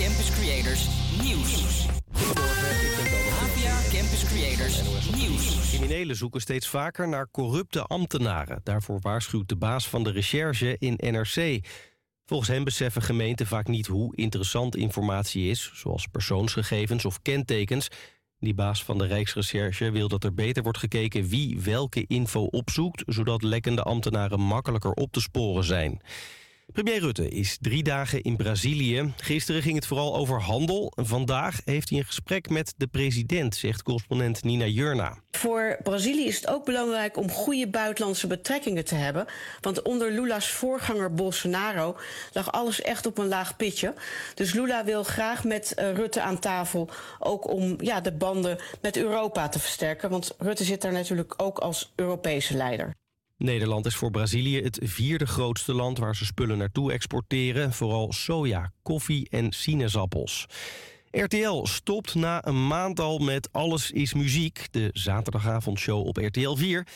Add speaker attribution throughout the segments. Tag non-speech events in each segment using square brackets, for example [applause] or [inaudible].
Speaker 1: Campus Creators Nieuws. APA Campus Creators Nieuws.
Speaker 2: Criminelen zoeken steeds vaker naar corrupte ambtenaren. Daarvoor waarschuwt de baas van de recherche in NRC. Volgens hem beseffen gemeenten vaak niet hoe interessant informatie is... zoals persoonsgegevens of kentekens. Die baas van de Rijksrecherche wil dat er beter wordt gekeken... wie welke info opzoekt... zodat lekkende ambtenaren makkelijker op te sporen zijn. Premier Rutte is drie dagen in Brazilië. Gisteren ging het vooral over handel. Vandaag heeft hij een gesprek met de president, zegt correspondent Nina Jurna.
Speaker 3: Voor Brazilië is het ook belangrijk om goede buitenlandse betrekkingen te hebben. Want onder Lula's voorganger Bolsonaro lag alles echt op een laag pitje. Dus Lula wil graag met uh, Rutte aan tafel, ook om ja, de banden met Europa te versterken. Want Rutte zit daar natuurlijk ook als Europese leider.
Speaker 2: Nederland is voor Brazilië het vierde grootste land waar ze spullen naartoe exporteren. Vooral soja, koffie en sinaasappels. RTL stopt na een maand al met Alles is Muziek, de zaterdagavondshow op RTL 4.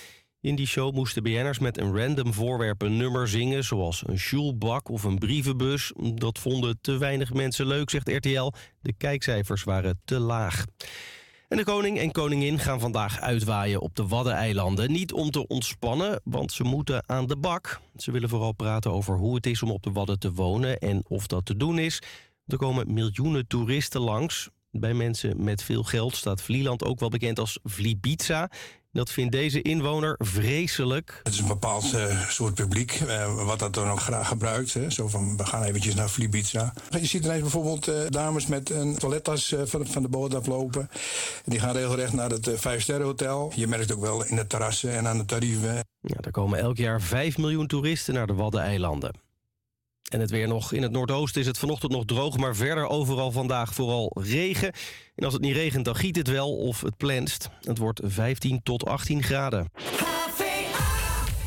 Speaker 2: In die show moesten BN'ers met een random voorwerp een nummer zingen... zoals een sjoelbak of een brievenbus. Dat vonden te weinig mensen leuk, zegt RTL. De kijkcijfers waren te laag. En de koning en koningin gaan vandaag uitwaaien op de Waddeneilanden. Niet om te ontspannen, want ze moeten aan de bak. Ze willen vooral praten over hoe het is om op de Wadden te wonen en of dat te doen is. Er komen miljoenen toeristen langs. Bij mensen met veel geld staat Vlieland ook wel bekend als Vlibiza. Dat vindt deze inwoner vreselijk.
Speaker 4: Het is een bepaald uh, soort publiek uh, wat dat dan ook graag gebruikt. Hè. Zo van, we gaan eventjes naar Flibiza. Je ziet ineens bijvoorbeeld uh, dames met een toilettas van, van, de boot aflopen. Die gaan regelrecht naar het vijfsterrenhotel. Je merkt ook wel in de terrassen en aan de tarieven.
Speaker 2: Ja, er komen elk jaar 5 miljoen toeristen naar de Waddeneilanden. En het weer nog. In het noordoosten is het vanochtend nog droog, maar verder overal vandaag vooral regen. En als het niet regent, dan giet het wel of het plenst. Het wordt 15 tot 18 graden.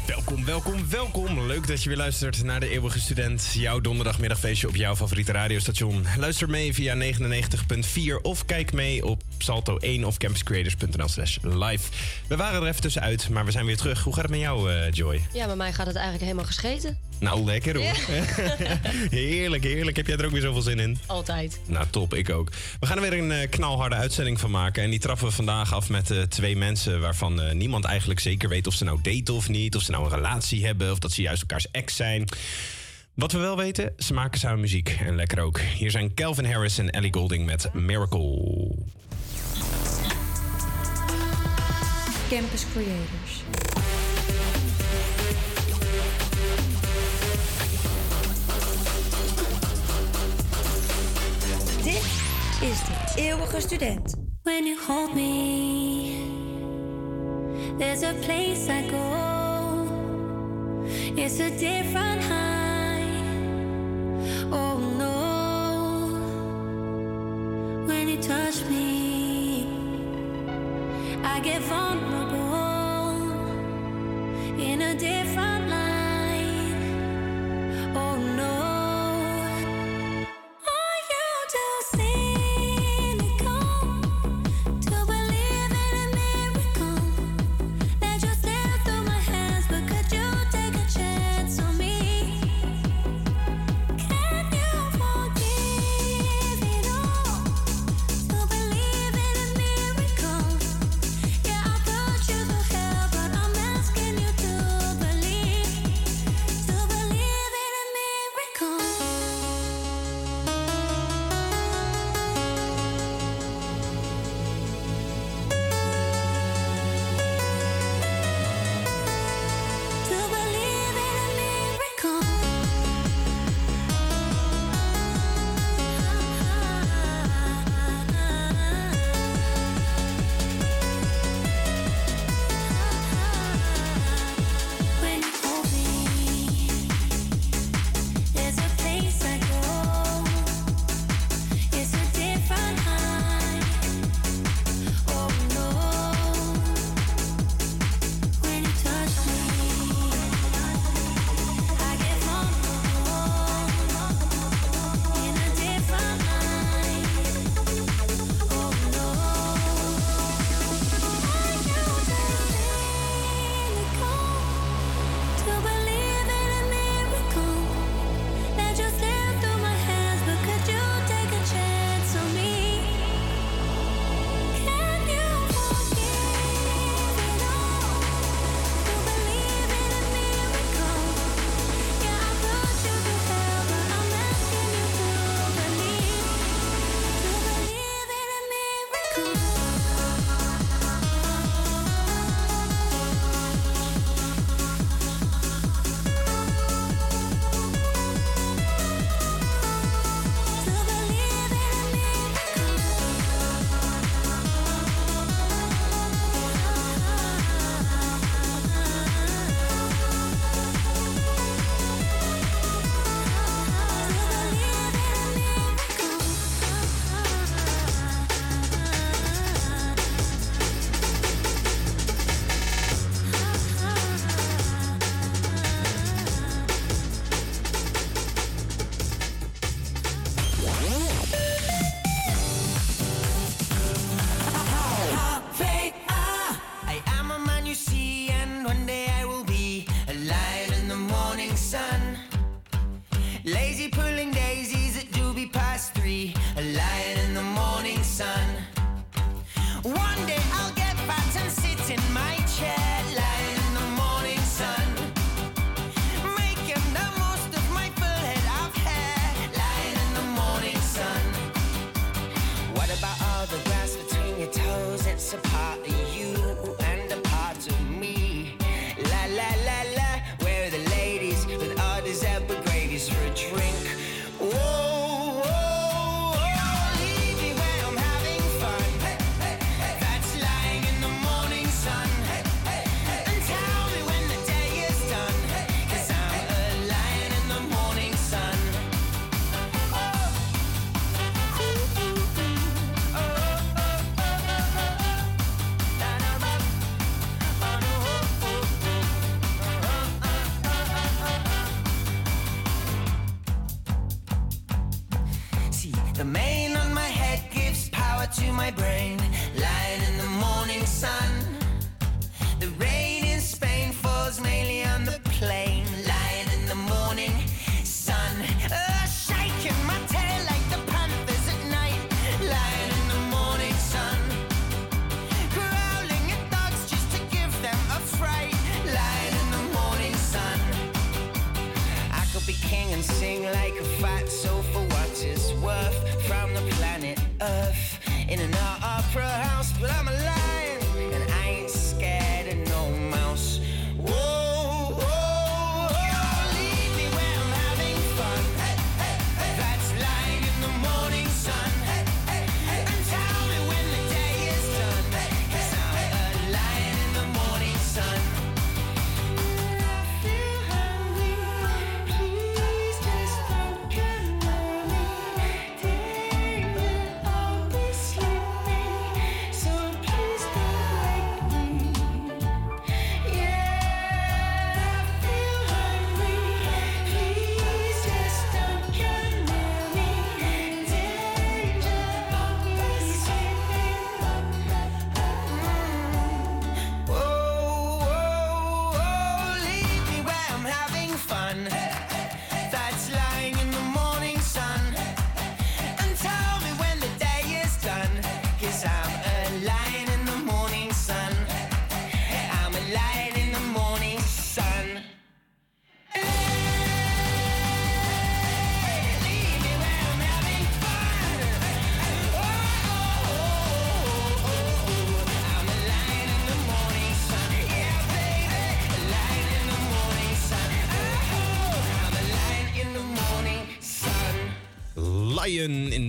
Speaker 5: Welkom, welkom, welkom. Leuk dat je weer luistert naar de Eeuwige Student. Jouw donderdagmiddagfeestje op jouw favoriete radiostation. Luister mee via 99.4 of kijk mee op Salto 1 of campuscreators.nl slash live. We waren er even tussenuit, maar we zijn weer terug. Hoe gaat het met jou, uh, Joy?
Speaker 6: Ja, bij mij gaat het eigenlijk helemaal gescheten.
Speaker 5: Nou, lekker hoor. [laughs] heerlijk, heerlijk. Heb jij er ook weer zoveel zin in?
Speaker 6: Altijd.
Speaker 5: Nou, top. Ik ook. We gaan er weer een uh, knalharde uitzending van maken. En die trappen we vandaag af met uh, twee mensen... waarvan uh, niemand eigenlijk zeker weet of ze nou daten of niet. Of ze nou een relatie hebben. Of dat ze juist elkaars ex zijn. Wat we wel weten, ze maken samen muziek. En lekker ook. Hier zijn Calvin Harris en Ellie Golding met Miracle.
Speaker 7: Campus Creators. Is de eeuwige student.
Speaker 8: When you hold me, there's a place I go. It's a different high. Oh no, when you touch me, I get vulnerable in a different light. Oh no.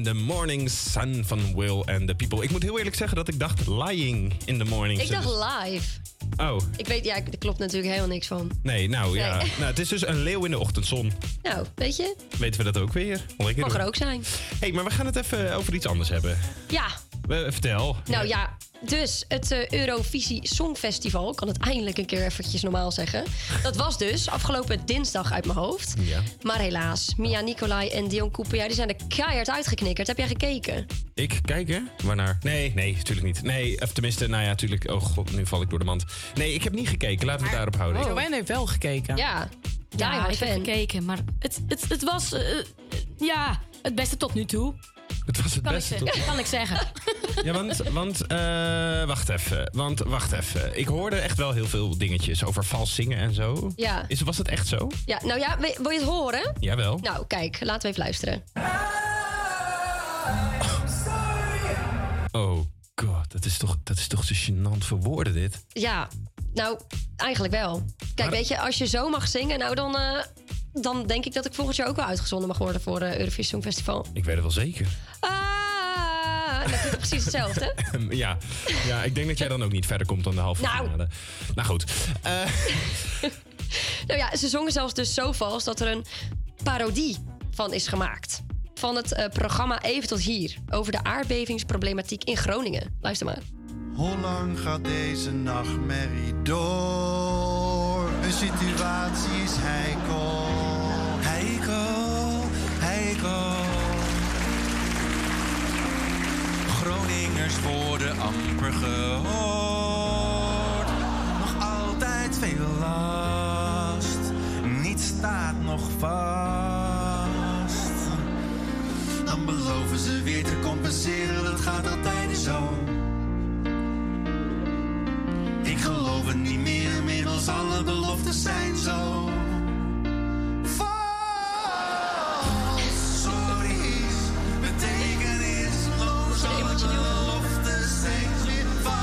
Speaker 9: The Morning Sun
Speaker 5: van Will and the People. Ik moet heel eerlijk zeggen dat ik dacht Lying in the Morning
Speaker 6: Ik
Speaker 5: Sun.
Speaker 6: dacht live.
Speaker 5: Oh,
Speaker 6: Ik weet, ja, er klopt natuurlijk helemaal niks van.
Speaker 5: nee, nou ja. Nou, het is dus een leeuw in de ochtendzon.
Speaker 6: Nou, weet je,
Speaker 5: Weten we dat ook weer? Lekker
Speaker 6: mag er ook zijn.
Speaker 5: hey, maar we gaan het even over iets anders hebben.
Speaker 6: Ja,
Speaker 5: Eh, vertel.
Speaker 6: nou ja. Dus het eh, Eurovisie Songfestival, ik kan het eindelijk een keer eventjes normaal zeggen. Dat was dus afgelopen dinsdag uit mijn hoofd.
Speaker 5: Ja.
Speaker 6: Maar helaas, Mia Nicolai en Dion Cooper, ja, die zijn er keihard uitgeknikkerd. Heb jij gekeken?
Speaker 5: Ik kijken? Waarnaar? Nee, nee, natuurlijk niet. Nee, of tenminste, nou ja, natuurlijk. Oh god, nu val ik door de mand. Nee, ik heb niet gekeken. Laten we het daarop houden.
Speaker 10: Joanne heeft wel gekeken.
Speaker 6: Ja,
Speaker 11: Ja,
Speaker 6: diehard
Speaker 11: ik heb gekeken, maar het, het, het was eh, ja, het beste tot nu toe.
Speaker 5: Het was het
Speaker 11: Kan, ik,
Speaker 5: beste. tot-
Speaker 11: kan ik zeggen. [laughs]
Speaker 5: Ja, want, want eh, wacht even. Want wacht even. Ik hoorde echt wel heel veel dingetjes over vals zingen en zo.
Speaker 6: Ja.
Speaker 5: Is, was het echt zo?
Speaker 6: Ja, nou ja, wil je het horen?
Speaker 5: Jawel.
Speaker 6: Nou, kijk, laten we even luisteren.
Speaker 5: Oh god, dat is toch, dat is toch te gênant voor woorden dit?
Speaker 6: Ja, nou, eigenlijk wel. Kijk,
Speaker 5: Maar-
Speaker 6: weet je, als je zo mag zingen, nou dan, eh, dan denk ik dat ik volgend jaar ook wel uitgezonden mag worden voor het Eurovisie Songfestival.
Speaker 5: Ik weet het wel zeker.
Speaker 6: Ah, dat is precies hetzelfde? [laughs]
Speaker 5: ja. ja, ik denk dat jij dan ook niet verder komt dan de halve
Speaker 6: Nou.
Speaker 5: finale. Nou goed. Eh, [laughs]
Speaker 6: nou ja, ze zongen zelfs dus zo vals dat er een parodie van is gemaakt. Van het eh, programma Even tot hier. Over de aardbevingsproblematiek in Groningen. Luister maar.
Speaker 12: Hoe lang gaat deze nachtmerrie door? De situatie is heikel. Heikel, heikel. Groningers worden amper gehoord. Nog altijd veel last. Niets staat nog vast. Dan beloven ze weer te compenseren, dat gaat altijd zo. Ik geloof het niet meer, alle beloftes zijn zo. Vals, sorry, betekenisloos, alle beloftes steeds weer vals.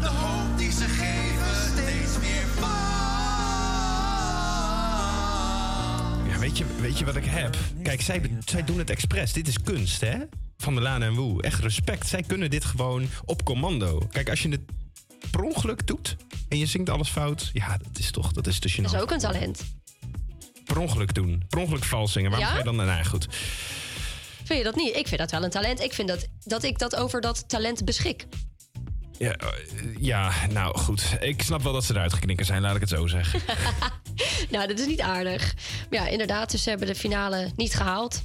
Speaker 12: De hoop die ze geven, steeds meer vals.
Speaker 5: ja, weet, je, weet je wat ik heb? Kijk, zij, zij doen het expres. Dit is kunst, hè? Van de Laan en Woe. Echt respect. Zij kunnen dit gewoon op commando. Kijk, als je het per ongeluk doet en je zingt alles fout... Ja, dat is toch dat is te gênant.
Speaker 6: Dat is ook een talent.
Speaker 5: Per ongeluk doen. Per ongeluk vals zingen. Waarom
Speaker 6: Ja?
Speaker 5: ga je dan... Nou, goed.
Speaker 6: Vind je dat niet? Ik vind dat wel een talent. Ik vind dat, dat ik dat over dat talent beschik.
Speaker 5: Ja, eh, ja, nou goed. Ik snap wel dat ze eruit geknikken zijn, laat ik het zo zeggen. [laughs]
Speaker 6: Nou, dat is niet aardig. Maar ja, inderdaad, dus ze hebben de finale niet gehaald.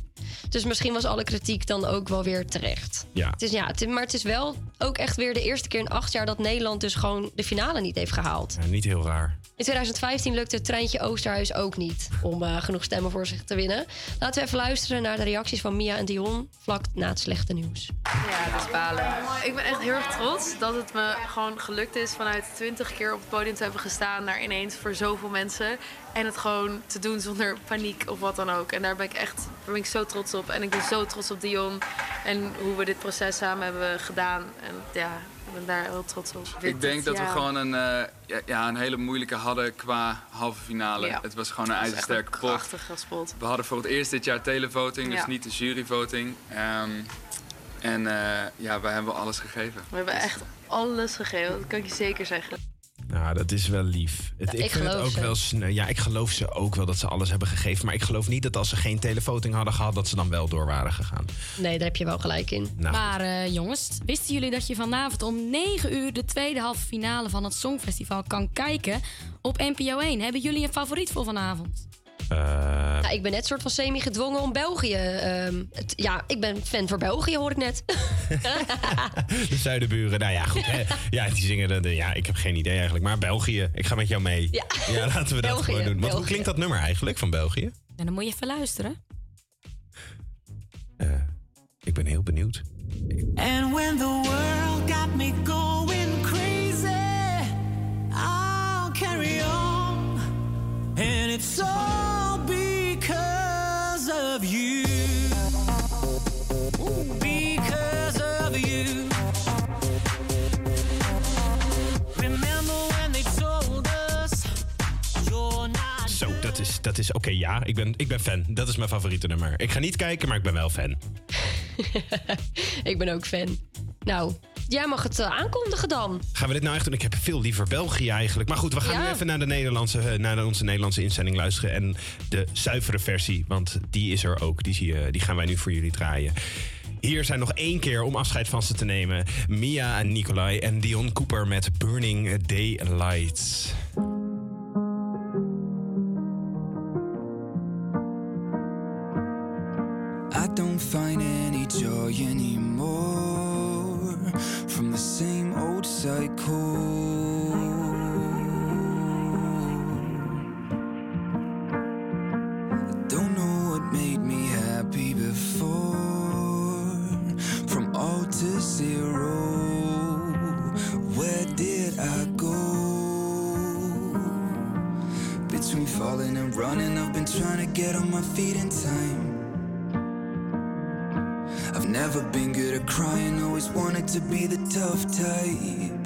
Speaker 6: Dus misschien was alle kritiek dan ook wel weer terecht.
Speaker 5: Ja.
Speaker 6: Het is, ja, het maar het is wel ook echt weer de eerste keer in acht jaar dat Nederland dus gewoon de finale niet heeft gehaald.
Speaker 5: Ja, niet heel raar.
Speaker 6: In 2015 lukte het treintje Oosterhuis ook niet om eh, genoeg stemmen voor zich te winnen. Laten we even luisteren naar de reacties van Mia en Dion vlak na het slechte nieuws.
Speaker 10: Ja, dat is balen. Ik ben echt heel erg trots dat het me gewoon gelukt is vanuit 20 keer op het podium te hebben gestaan naar ineens voor zoveel mensen. En het gewoon te doen zonder paniek of wat dan ook. En daar ben ik echt daar ben ik zo trots op. En ik ben zo trots op Dion en hoe we dit proces samen hebben gedaan. En ja, ik ben daar heel trots op.
Speaker 13: Ik denk dat we gewoon een, eh, ja, ja, een hele moeilijke hadden qua halve finale.
Speaker 10: Ja.
Speaker 13: Het was gewoon een ijzersterke pot.
Speaker 10: krachtige spot.
Speaker 13: We hadden voor het eerst dit jaar televoting, dus
Speaker 10: Ja.
Speaker 13: niet de juryvoting. Ehm, en eh, ja, wij hebben alles gegeven.
Speaker 10: We hebben echt alles gegeven, dat kan ik je zeker zeggen.
Speaker 5: Nou, dat is wel lief. Het,
Speaker 10: Ja,
Speaker 5: ik
Speaker 10: ik
Speaker 5: vind het
Speaker 10: geloof
Speaker 5: ook
Speaker 10: ze.
Speaker 5: wel sneu. Ja, ik geloof ze ook wel dat ze alles hebben gegeven. Maar ik geloof niet dat als ze geen televoting hadden gehad, dat ze dan wel door waren gegaan.
Speaker 6: Nee, daar heb je wel gelijk in.
Speaker 5: Nou,
Speaker 11: Maar eh, jongens, wisten jullie dat je vanavond om 9 uur de tweede halve finale van het Songfestival kan kijken op NPO 1? Hebben jullie een favoriet voor vanavond?
Speaker 5: Eh,
Speaker 6: Nou, ik ben net soort van semi-gedwongen om België. ehm, het- ja, ik ben fan voor België, hoor ik net. [laughs]
Speaker 5: de zuidenburen, nou ja, goed. Hè. Ja, die zingen. De, de- ja, ik heb geen idee eigenlijk. Maar België, ik ga met jou mee.
Speaker 6: Ja.
Speaker 5: laten we dat
Speaker 11: België,
Speaker 5: gewoon doen. Want hoe klinkt dat nummer eigenlijk van België?
Speaker 11: En dan moet je even luisteren.
Speaker 5: Ik ben heel benieuwd.
Speaker 12: And when the world got me going And it's all because of you. Because of you. Remember when they told us you're not.
Speaker 5: Zo, dat is, dat is oké, ja. Ik ben, ik ben fan. Dat is mijn favoriete nummer. Ik ga niet kijken, maar ik ben wel fan. [laughs]
Speaker 6: ik ben ook fan. Nou, jij mag het eh, aankondigen dan.
Speaker 5: Gaan we dit nou echt doen? Ik heb veel liever België eigenlijk. Maar goed, we gaan
Speaker 6: Ja.
Speaker 5: nu even naar, de Nederlandse, eh, naar onze Nederlandse inzending luisteren. En de zuivere versie, want die is er ook. Die, zie je, die gaan wij nu voor jullie draaien. Hier zijn nog één keer om afscheid van ze te nemen. Mia en Nicolai en Dion Cooper met Burning Daylights.
Speaker 14: I don't find any joy anymore from the same old cycle. I don't know what made me happy before. From all to zero, where did I go? Between falling and running, I've been trying to get on my feet in time. Never been good at crying, always wanted to be the tough type.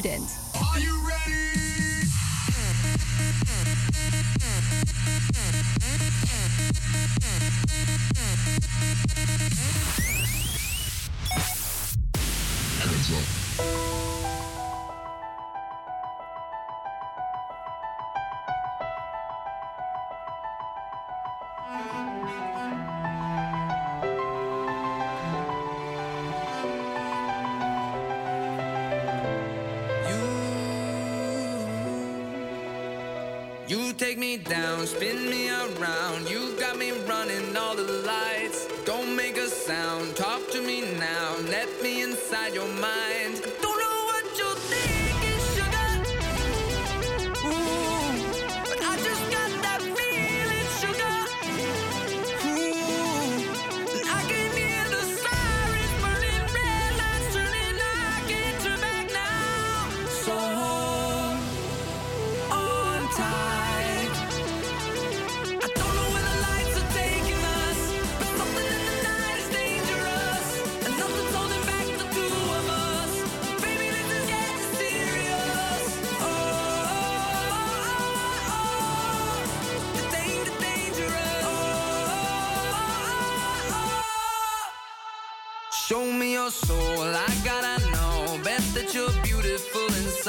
Speaker 11: Student.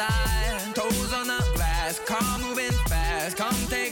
Speaker 15: Beautiful. Toes on the glass, car moving fast. Come take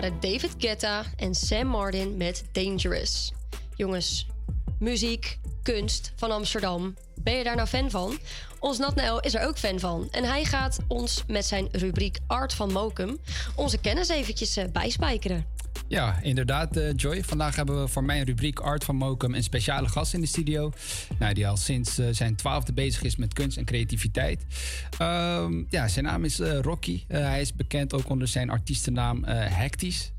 Speaker 6: waren David Guetta en Sam Martin met Dangerous. Jongens, muziek, kunst van Amsterdam. Ben je daar nou fan van? Ons Natnael is er ook fan van. En hij gaat ons met zijn rubriek Art van Mokum... onze kennis eventjes eh, bijspijkeren.
Speaker 16: Ja, inderdaad, eh, Joy. Vandaag hebben we voor mijn rubriek Art van Mokum een speciale gast in de studio. Nou, die al sinds eh, zijn twaalfde bezig is met kunst en creativiteit. Ehm, ja, zijn naam is eh, Rocky. Hij is bekend ook onder zijn artiestennaam Hectisch.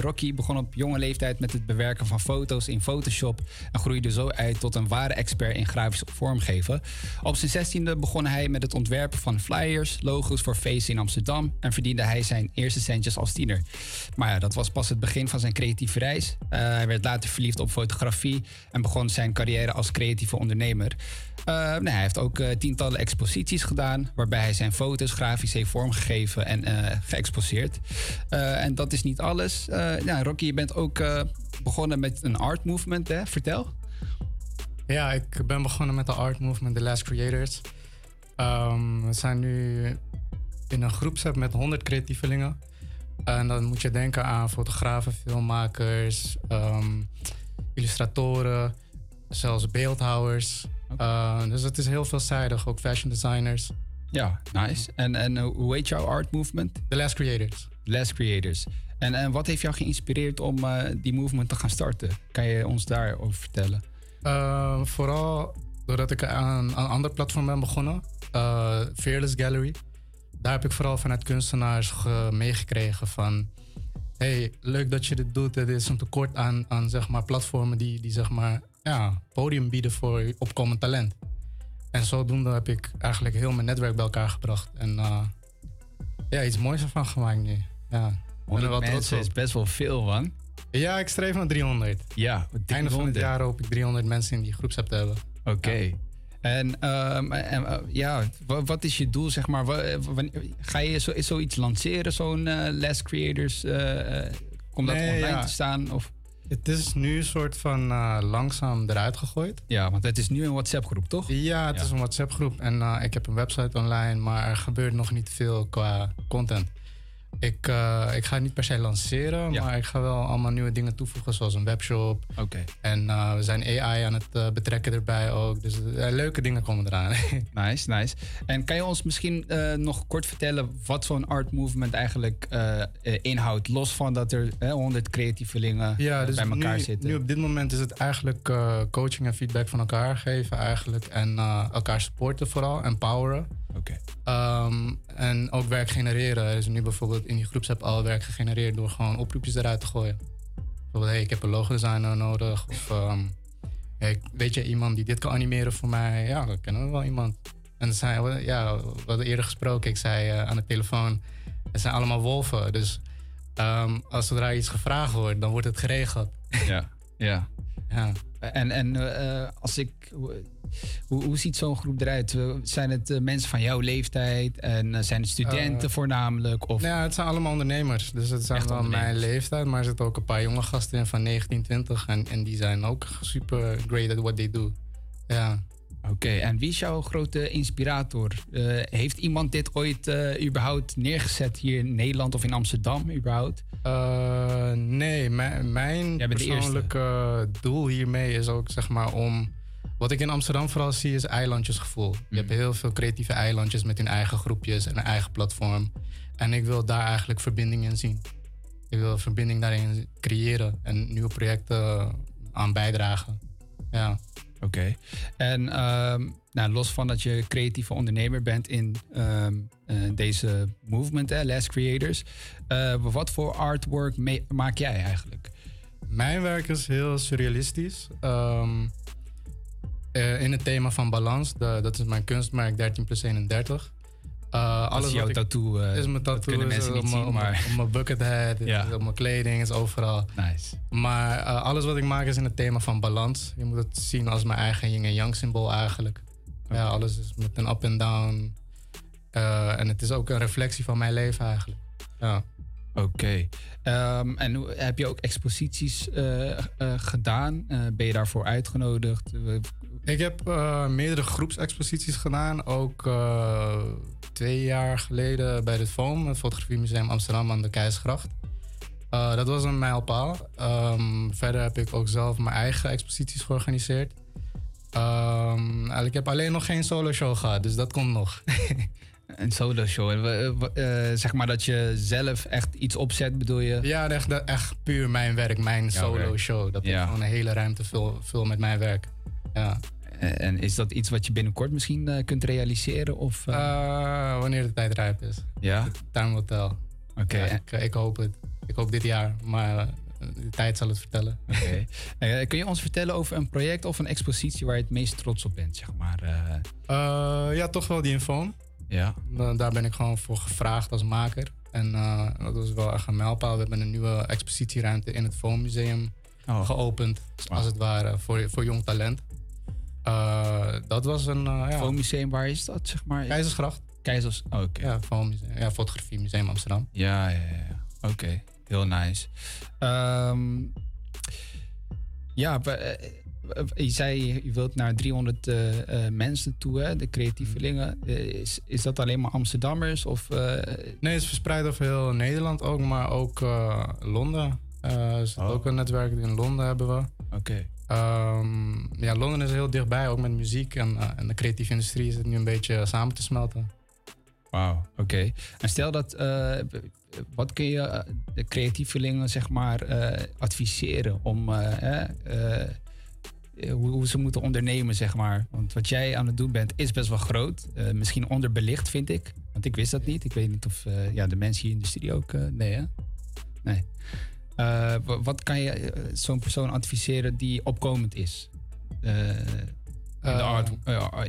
Speaker 16: Rocky begon op jonge leeftijd met het bewerken van foto's in Photoshop. En groeide zo uit tot een ware expert in grafisch vormgeven. Op zijn zestiende begon hij met het ontwerpen van flyers, logo's voor feesten in Amsterdam. En verdiende hij zijn eerste centjes als tiener. Maar ja, dat was pas het begin van zijn creatieve reis. Eh, hij werd later verliefd op fotografie en begon zijn carrière als creatieve ondernemer. Nou, hij heeft ook eh, tientallen exposities gedaan, waarbij hij zijn foto's grafisch heeft vormgegeven en eh, geëxposeerd. En dat is niet alles. Ja, Rocky, je bent ook begonnen met een art movement, hè? Vertel.
Speaker 17: Ja, ik ben begonnen met de art movement, The Last Creators. Ehm, we zijn nu in een groepset met 100 creatievelingen. En dan moet je denken aan fotografen, filmmakers, ehm, illustratoren, zelfs beeldhouwers. Uh, dus het is heel veelzijdig, ook fashion designers.
Speaker 16: Ja, nice. En, en eh, hoe heet jouw art movement?
Speaker 17: The Last Creators.
Speaker 16: Last Creators. En, en wat heeft jou geïnspireerd om eh, die movement te gaan starten? Kan je ons daarover vertellen?
Speaker 17: Uh, vooral doordat ik aan, een ander platform ben begonnen. Fearless Gallery. Daar heb ik vooral vanuit kunstenaars ge- meegekregen van... hey, leuk dat je dit doet. Er is een tekort aan, aan zeg maar, platformen die, die zeg maar, ja, podium bieden voor opkomend talent. En zodoende heb ik eigenlijk heel mijn netwerk bij elkaar gebracht. En uh, ja, iets moois ervan gemaakt nu. Ja. Ik ben er
Speaker 16: 100
Speaker 17: wel trots
Speaker 16: mensen is best wel veel, man.
Speaker 17: Ja, ik streef naar 300.
Speaker 16: Ja,
Speaker 17: Einde van het
Speaker 16: 300.
Speaker 17: jaar hoop ik 300 mensen in die groepsapp te hebben.
Speaker 16: Oké. En, ehm, en, eh, ja, wa- wat is je doel, zeg maar? Eh, Ga je zo, zoiets lanceren, zo'n eh Last Creators? komt dat
Speaker 17: Nee,
Speaker 16: online
Speaker 17: ja.
Speaker 16: te staan? Of?
Speaker 17: Het is nu een soort van langzaam eruit gegooid.
Speaker 16: Ja, want het is nu een WhatsApp-groep, toch?
Speaker 17: Ja, het
Speaker 16: Ja.
Speaker 17: is een WhatsApp-groep en ik heb een website online, maar er gebeurt nog niet veel qua content. Ik, eh, ik ga het niet per se lanceren, maar ik ga wel allemaal nieuwe dingen toevoegen, zoals een webshop.
Speaker 16: Oké.
Speaker 17: En eh, we zijn AI aan het eh, betrekken erbij ook. Dus leuke dingen komen eraan. [laughs]
Speaker 16: Nice, nice. En kan je ons misschien nog kort vertellen wat zo'n art movement eigenlijk inhoudt? Los van dat er 100 creatievelingen
Speaker 17: Ja, dus
Speaker 16: bij elkaar
Speaker 17: nu,
Speaker 16: zitten.
Speaker 17: nu op dit moment is het eigenlijk coaching en feedback van elkaar geven eigenlijk. En elkaar supporten vooral, empoweren.
Speaker 16: Oké.
Speaker 17: Ehm, en ook werk genereren. Er is nu bijvoorbeeld in die groepsapp al werk gegenereerd door gewoon oproepjes eruit te gooien. Bijvoorbeeld, hey, ik heb een logodesigner nodig. Of ehm, hey, weet je iemand die dit kan animeren voor mij? Ja, dan kennen we wel iemand. En we- ja, we hadden eerder gesproken. Ik zei eh, aan de telefoon, het zijn allemaal wolven. Dus ehm, als zodra iets gevraagd wordt, dan wordt het geregeld.
Speaker 16: Ja, ja.
Speaker 17: Ja.
Speaker 16: En, en eh, als ik. Hoe, hoe ziet zo'n groep eruit? Eh, Zijn het eh, mensen van jouw leeftijd? En eh, zijn het studenten
Speaker 17: Eh,
Speaker 16: voornamelijk? Of...
Speaker 17: Ja, het zijn allemaal ondernemers. Dus het zijn wel mijn leeftijd. Maar er zitten ook een paar jonge gasten in van 19, 20. En, en die zijn ook super great at what they do. Ja.
Speaker 16: Oké, en wie is jouw grote inspirator? Eh, heeft iemand dit ooit eh, überhaupt neergezet hier in Nederland of in Amsterdam überhaupt?
Speaker 17: Eh, nee, mijn, persoonlijke doel hiermee is ook zeg maar om. Wat ik in Amsterdam vooral zie is eilandjesgevoel. Je hebt heel veel creatieve eilandjes met hun eigen groepjes en een eigen platform. En ik wil daar eigenlijk verbinding in zien. Ik wil verbinding daarin creëren en nieuwe projecten aan bijdragen. Ja.
Speaker 16: Oké. En ehm, nou, los van dat je creatieve ondernemer bent in ehm, eh, deze movement, hè, Less Creators. eh, wat voor artwork maak jij eigenlijk?
Speaker 17: Mijn werk is heel surrealistisch. Ehm, eh, in het thema van balans. De- dat is mijn kunstmerk 13 plus 31. Uh,
Speaker 16: is jouw tattoo, eh,
Speaker 17: is mijn tattoo.
Speaker 16: kunnen
Speaker 17: is
Speaker 16: mensen niet
Speaker 17: op mijn-
Speaker 16: zien, maar-
Speaker 17: Op mijn bucket hat, [laughs]
Speaker 16: Ja.
Speaker 17: is op mijn kleding, is overal.
Speaker 16: Nice.
Speaker 17: Maar eh, alles wat ik maak is in het thema van balans. Je moet het zien als mijn eigen yin en yang symbool eigenlijk. Ja, alles is met een up en down. Eh, en het is ook een reflectie van mijn leven eigenlijk. Ja.
Speaker 16: Oké. Ehm, en heb je ook exposities eh, eh, gedaan? Eh, ben je daarvoor uitgenodigd?
Speaker 17: Ik heb eh, meerdere groepsexposities gedaan. Ook eh, twee jaar geleden bij het FOAM, het Fotografiemuseum Amsterdam aan de Keizersgracht. Eh, dat was een mijlpaal. Ehm, verder heb ik ook zelf mijn eigen exposities georganiseerd. Ehm, ik heb alleen nog geen solo show gehad, dus dat komt nog. [laughs]
Speaker 16: Een solo show. We- eh, zeg maar dat je zelf echt iets opzet, bedoel je?
Speaker 17: Ja, echt, echt puur mijn werk, mijn solo
Speaker 16: werk.
Speaker 17: show. Dat
Speaker 16: Ja.
Speaker 17: ik gewoon een hele ruimte vul, vul met mijn werk. Ja.
Speaker 16: En en is dat iets wat je binnenkort misschien eh, kunt realiseren? Of, eh?
Speaker 17: Eh, wanneer de tijd rijp is.
Speaker 16: Ja?
Speaker 17: Time will tell.
Speaker 16: Oké.
Speaker 17: Ja, ik, ik hoop het. Ik hoop dit jaar, maar eh, de tijd zal het vertellen.
Speaker 16: Oké. [laughs] Eh, kun je ons vertellen over een project of een expositie waar je het meest trots op bent, zeg maar? eh?
Speaker 17: Eh, ja, toch wel die infoon.
Speaker 16: Ja.
Speaker 17: Da- Daar ben ik gewoon voor gevraagd als maker. En eh, dat was wel echt een mijlpaal. We hebben een nieuwe expositieruimte in het Foam Museum
Speaker 16: Oh.
Speaker 17: geopend. Als het ware, voor, voor jong talent. Eh, dat was een... eh ja.
Speaker 16: Foam Museum, waar is dat, zeg maar?
Speaker 17: Keizersgracht.
Speaker 16: Keizers, oh, oké.
Speaker 17: Ja, Foam Museum. Ja, Fotografie Museum Amsterdam.
Speaker 16: Ja, ja, ja. Oké, heel nice. Ehm, ja, we- eh, je zei je wilt naar 300 eh, eh, mensen toe, hè, de creatievelingen. Eh, is, is dat alleen maar Amsterdammers? Of,
Speaker 17: Nee, het is verspreid over heel Nederland ook, maar ook Londen. Er zit ook een netwerk in Londen hebben we.
Speaker 16: Oké.
Speaker 17: Ehm, ja, Londen is heel dichtbij, ook met muziek. En, eh, en de creatieve industrie is het nu een beetje samen te smelten.
Speaker 16: Wauw, oké. En stel dat, eh, wat kun je eh, de creatievelingen zeg maar adviseren om hoe, ze moeten ondernemen, zeg maar? Want wat jij aan het doen bent is best wel groot. Misschien onderbelicht, vind ik. Want ik wist dat niet. Ik weet niet of ja, de mensen hier in de studio ook. nee, hè? Nee. Eh, wa- wat kan je eh, zo'n persoon adviseren die opkomend is? Eh, in, de art,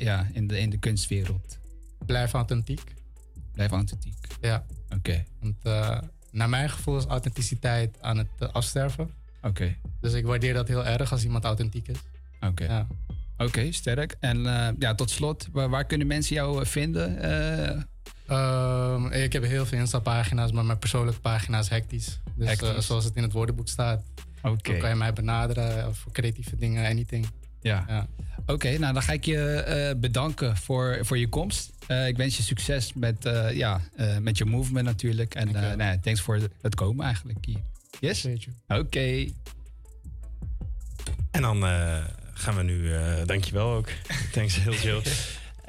Speaker 16: ja, in, de, in de kunstwereld.
Speaker 17: Blijf authentiek.
Speaker 16: Blijf authentiek.
Speaker 17: Ja.
Speaker 16: Oké.
Speaker 17: Want naar mijn gevoel is authenticiteit aan het afsterven.
Speaker 16: Oké.
Speaker 17: Dus ik waardeer dat heel erg als iemand authentiek is.
Speaker 16: Oké.
Speaker 17: Ja.
Speaker 16: Oké, sterk. En ja, tot slot, waar, waar kunnen mensen jou vinden?
Speaker 17: Ehm, ik heb heel veel Insta-pagina's, maar mijn persoonlijke pagina is hectisch. Dus eh, zoals het in het woordenboek staat.
Speaker 16: Oké.
Speaker 17: Dan kan je mij benaderen voor creatieve dingen, anything.
Speaker 16: Ja. Oké, nou dan ga ik je eh, bedanken voor, voor je komst. Eh, ik wens je succes met, eh, ja, eh, met je movement natuurlijk. En eh nou, ja, thanks voor het komen eigenlijk hier. Yes? Oké.
Speaker 5: En dan eh, gaan we nu, eh, dankjewel ook. [laughs] Thanks, heel chill. [laughs]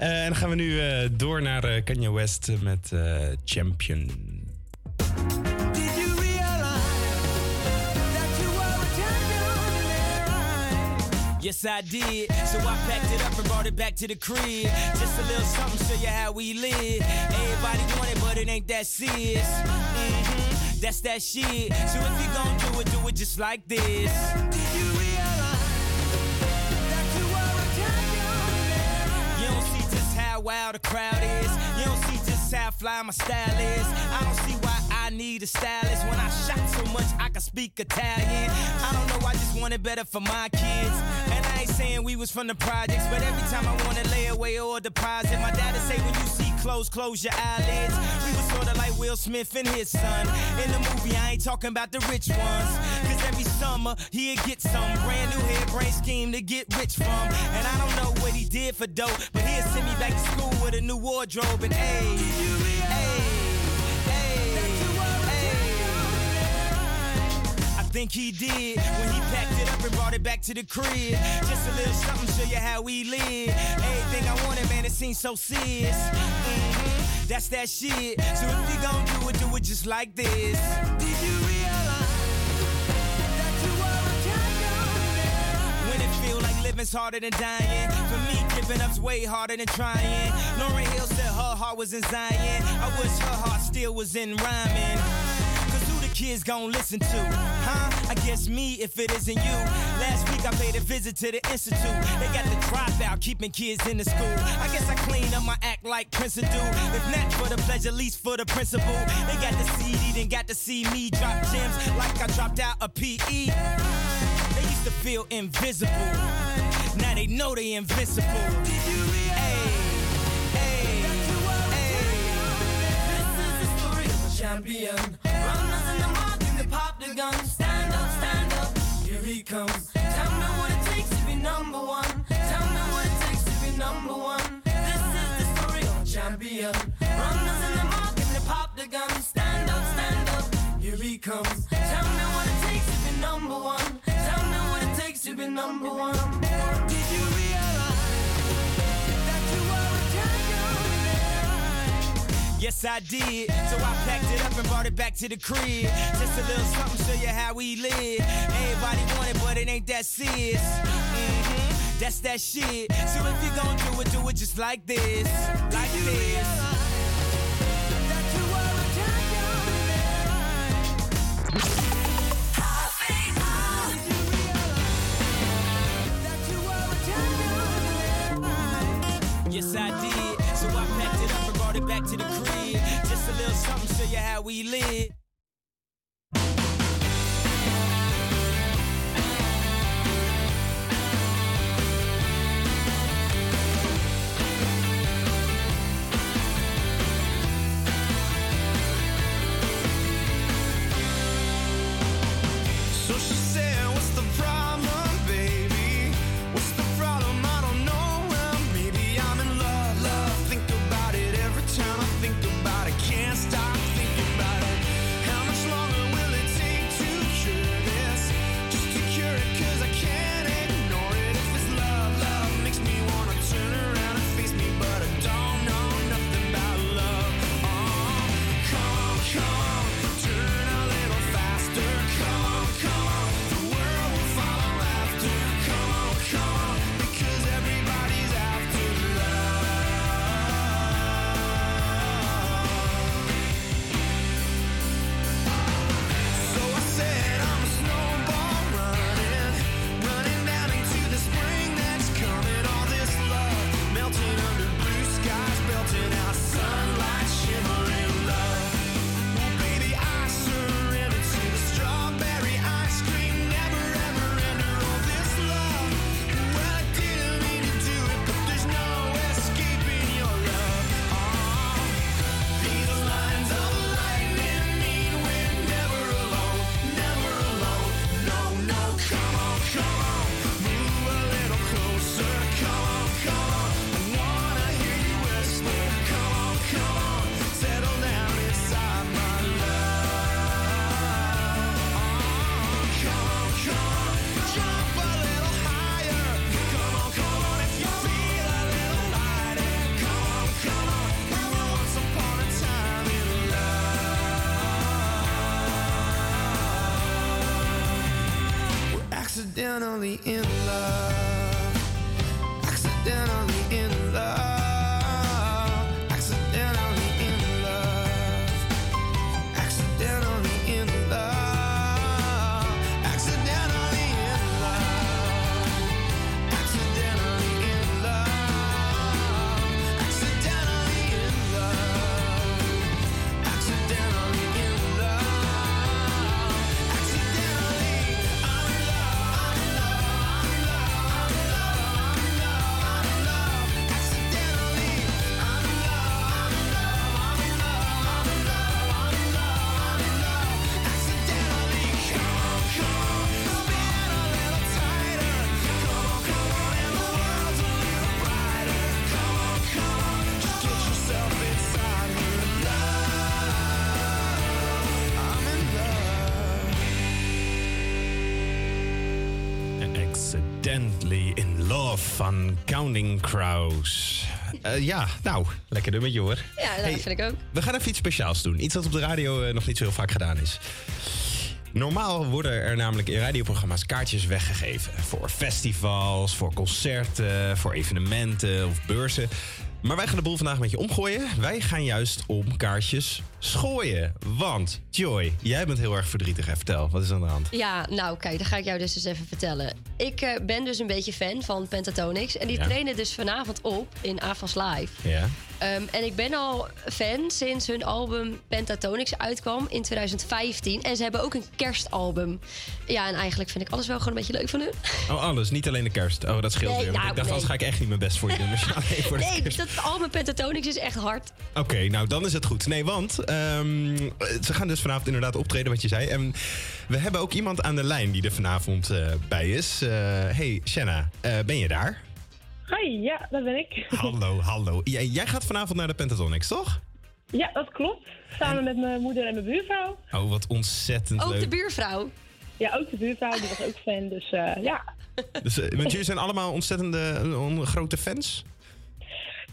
Speaker 5: Eh, en dan gaan we nu eh, door naar eh, Kanye West met eh, Champion.
Speaker 9: Did you realize that you were a champion in their eyes? Yes, I did. So I packed it up and brought it back to the crib. Just a little something, show you how we live. Everybody want it, but it ain't that serious. hmm That's that shit. So if you gon' do it, do it just like this. How wild the crowd is. You don't see just how fly my style is. I don't see why I need a stylist when I shot so much I can speak Italian. I don't know, I just want it better for my kids. And I ain't saying we was from the projects, but every time I want to lay away or deposit, my dad'd say when you see clothes, close your eyelids. We was sorta like Will Smith and his son. In the movie, I ain't talking about the rich ones. Cause every summer, he'd get some brand new hairbrain scheme to get rich from. And I don't know what he did for dope, but he'd send me back to school with a new wardrobe and hey. Think he did when he packed it up and brought it back to the crib. Just a little something, show you how we live. Everything I wanted, man, it seems so serious. Mhm, That's that shit. So if you gon' do it, do it just like this. Living's harder than dying. For me, giving up's way harder than trying. Lauren Hill said her heart was in Zion. I wish her heart still was in rhyming. Cause who the kids gon' listen to? Huh? I guess me if it isn't you. Last week I paid a visit to the institute. They got the dropout, keeping kids in the school. I guess I clean up my act like Prince do. If not for the pleasure, least for the principle. They got the CD, then got to see me drop gems like I dropped out a PE. They used to feel invisible. They know they invincible. Hey, hey,
Speaker 8: This is the story of a champion. Runners in the mark and they pop the gun. Stand up, stand up. Here he comes. Tell me what it takes to be number one. Tell me what it takes to be number one. This is the story of a champion. Runners in the mark and they pop the gun. Stand up, stand up. Here he comes. Tell me what it takes to be number one. Tell me what it takes to be number one. Yes, I did. So I packed it up and brought it back to the crib. Just a little something, show you how we live. Everybody want it, but it ain't that serious. Mhm, That's that shit. So if you gon' do it, do it just like this. Like this. Yes, I did. So I packed it up and brought it back to the crib. Show you how we live.
Speaker 14: Accidentally in love.
Speaker 5: Crows. Eh, ja, nou, lekker nummertje hoor.
Speaker 6: Ja, dat
Speaker 5: Hey,
Speaker 6: vind ik ook.
Speaker 5: We gaan even iets speciaals doen. Iets dat op de radio eh, nog niet zo heel vaak gedaan is. Normaal worden er namelijk in radioprogramma's kaartjes weggegeven. Voor festivals, voor concerten, voor evenementen of beurzen. Maar wij gaan de boel vandaag een beetje omgooien. Wij gaan juist om kaartjes schooien. Want, Joy, jij bent heel erg verdrietig. Hè? Vertel, wat is aan de hand?
Speaker 6: Ja, nou kijk, dan ga ik jou dus eens even vertellen. Ik eh, ben dus een beetje fan van Pentatonix. En die
Speaker 5: Ja.
Speaker 6: trainen dus vanavond op in Avans Live.
Speaker 5: Ja.
Speaker 6: Ehm, en ik ben al fan sinds hun album Pentatonix uitkwam in 2015. En ze hebben ook een kerstalbum. Ja, en eigenlijk vind ik alles wel gewoon een beetje leuk van hun.
Speaker 5: Oh, alles. Niet alleen de kerst. Oh, dat scheelt
Speaker 6: Nee,
Speaker 5: weer.
Speaker 6: Nou,
Speaker 5: ik dacht,
Speaker 6: nee.
Speaker 5: anders ga ik echt niet mijn best voor je doen. Dus [laughs] nee, voor
Speaker 6: Nee, dat album Pentatonix is echt hard.
Speaker 5: Oké, nou dan is het goed. Nee, want ehm, ze gaan dus vanavond inderdaad optreden, wat je zei. En we hebben ook iemand aan de lijn die er vanavond eh, bij is. Eh, hey, Shanna, eh, ben je daar?
Speaker 18: Hi, ja, dat ben ik.
Speaker 5: Hallo, [laughs] hallo. Jij, jij gaat vanavond naar de Pentatonix, toch?
Speaker 18: Ja, dat klopt. Samen met mijn moeder en mijn buurvrouw.
Speaker 5: Oh, wat ontzettend
Speaker 6: Ook
Speaker 5: leuk.
Speaker 6: de buurvrouw.
Speaker 18: Ja, ook de buurvrouw, die was ook fan. Dus eh, ja.
Speaker 5: Dus, want jullie zijn allemaal ontzettende on- grote fans?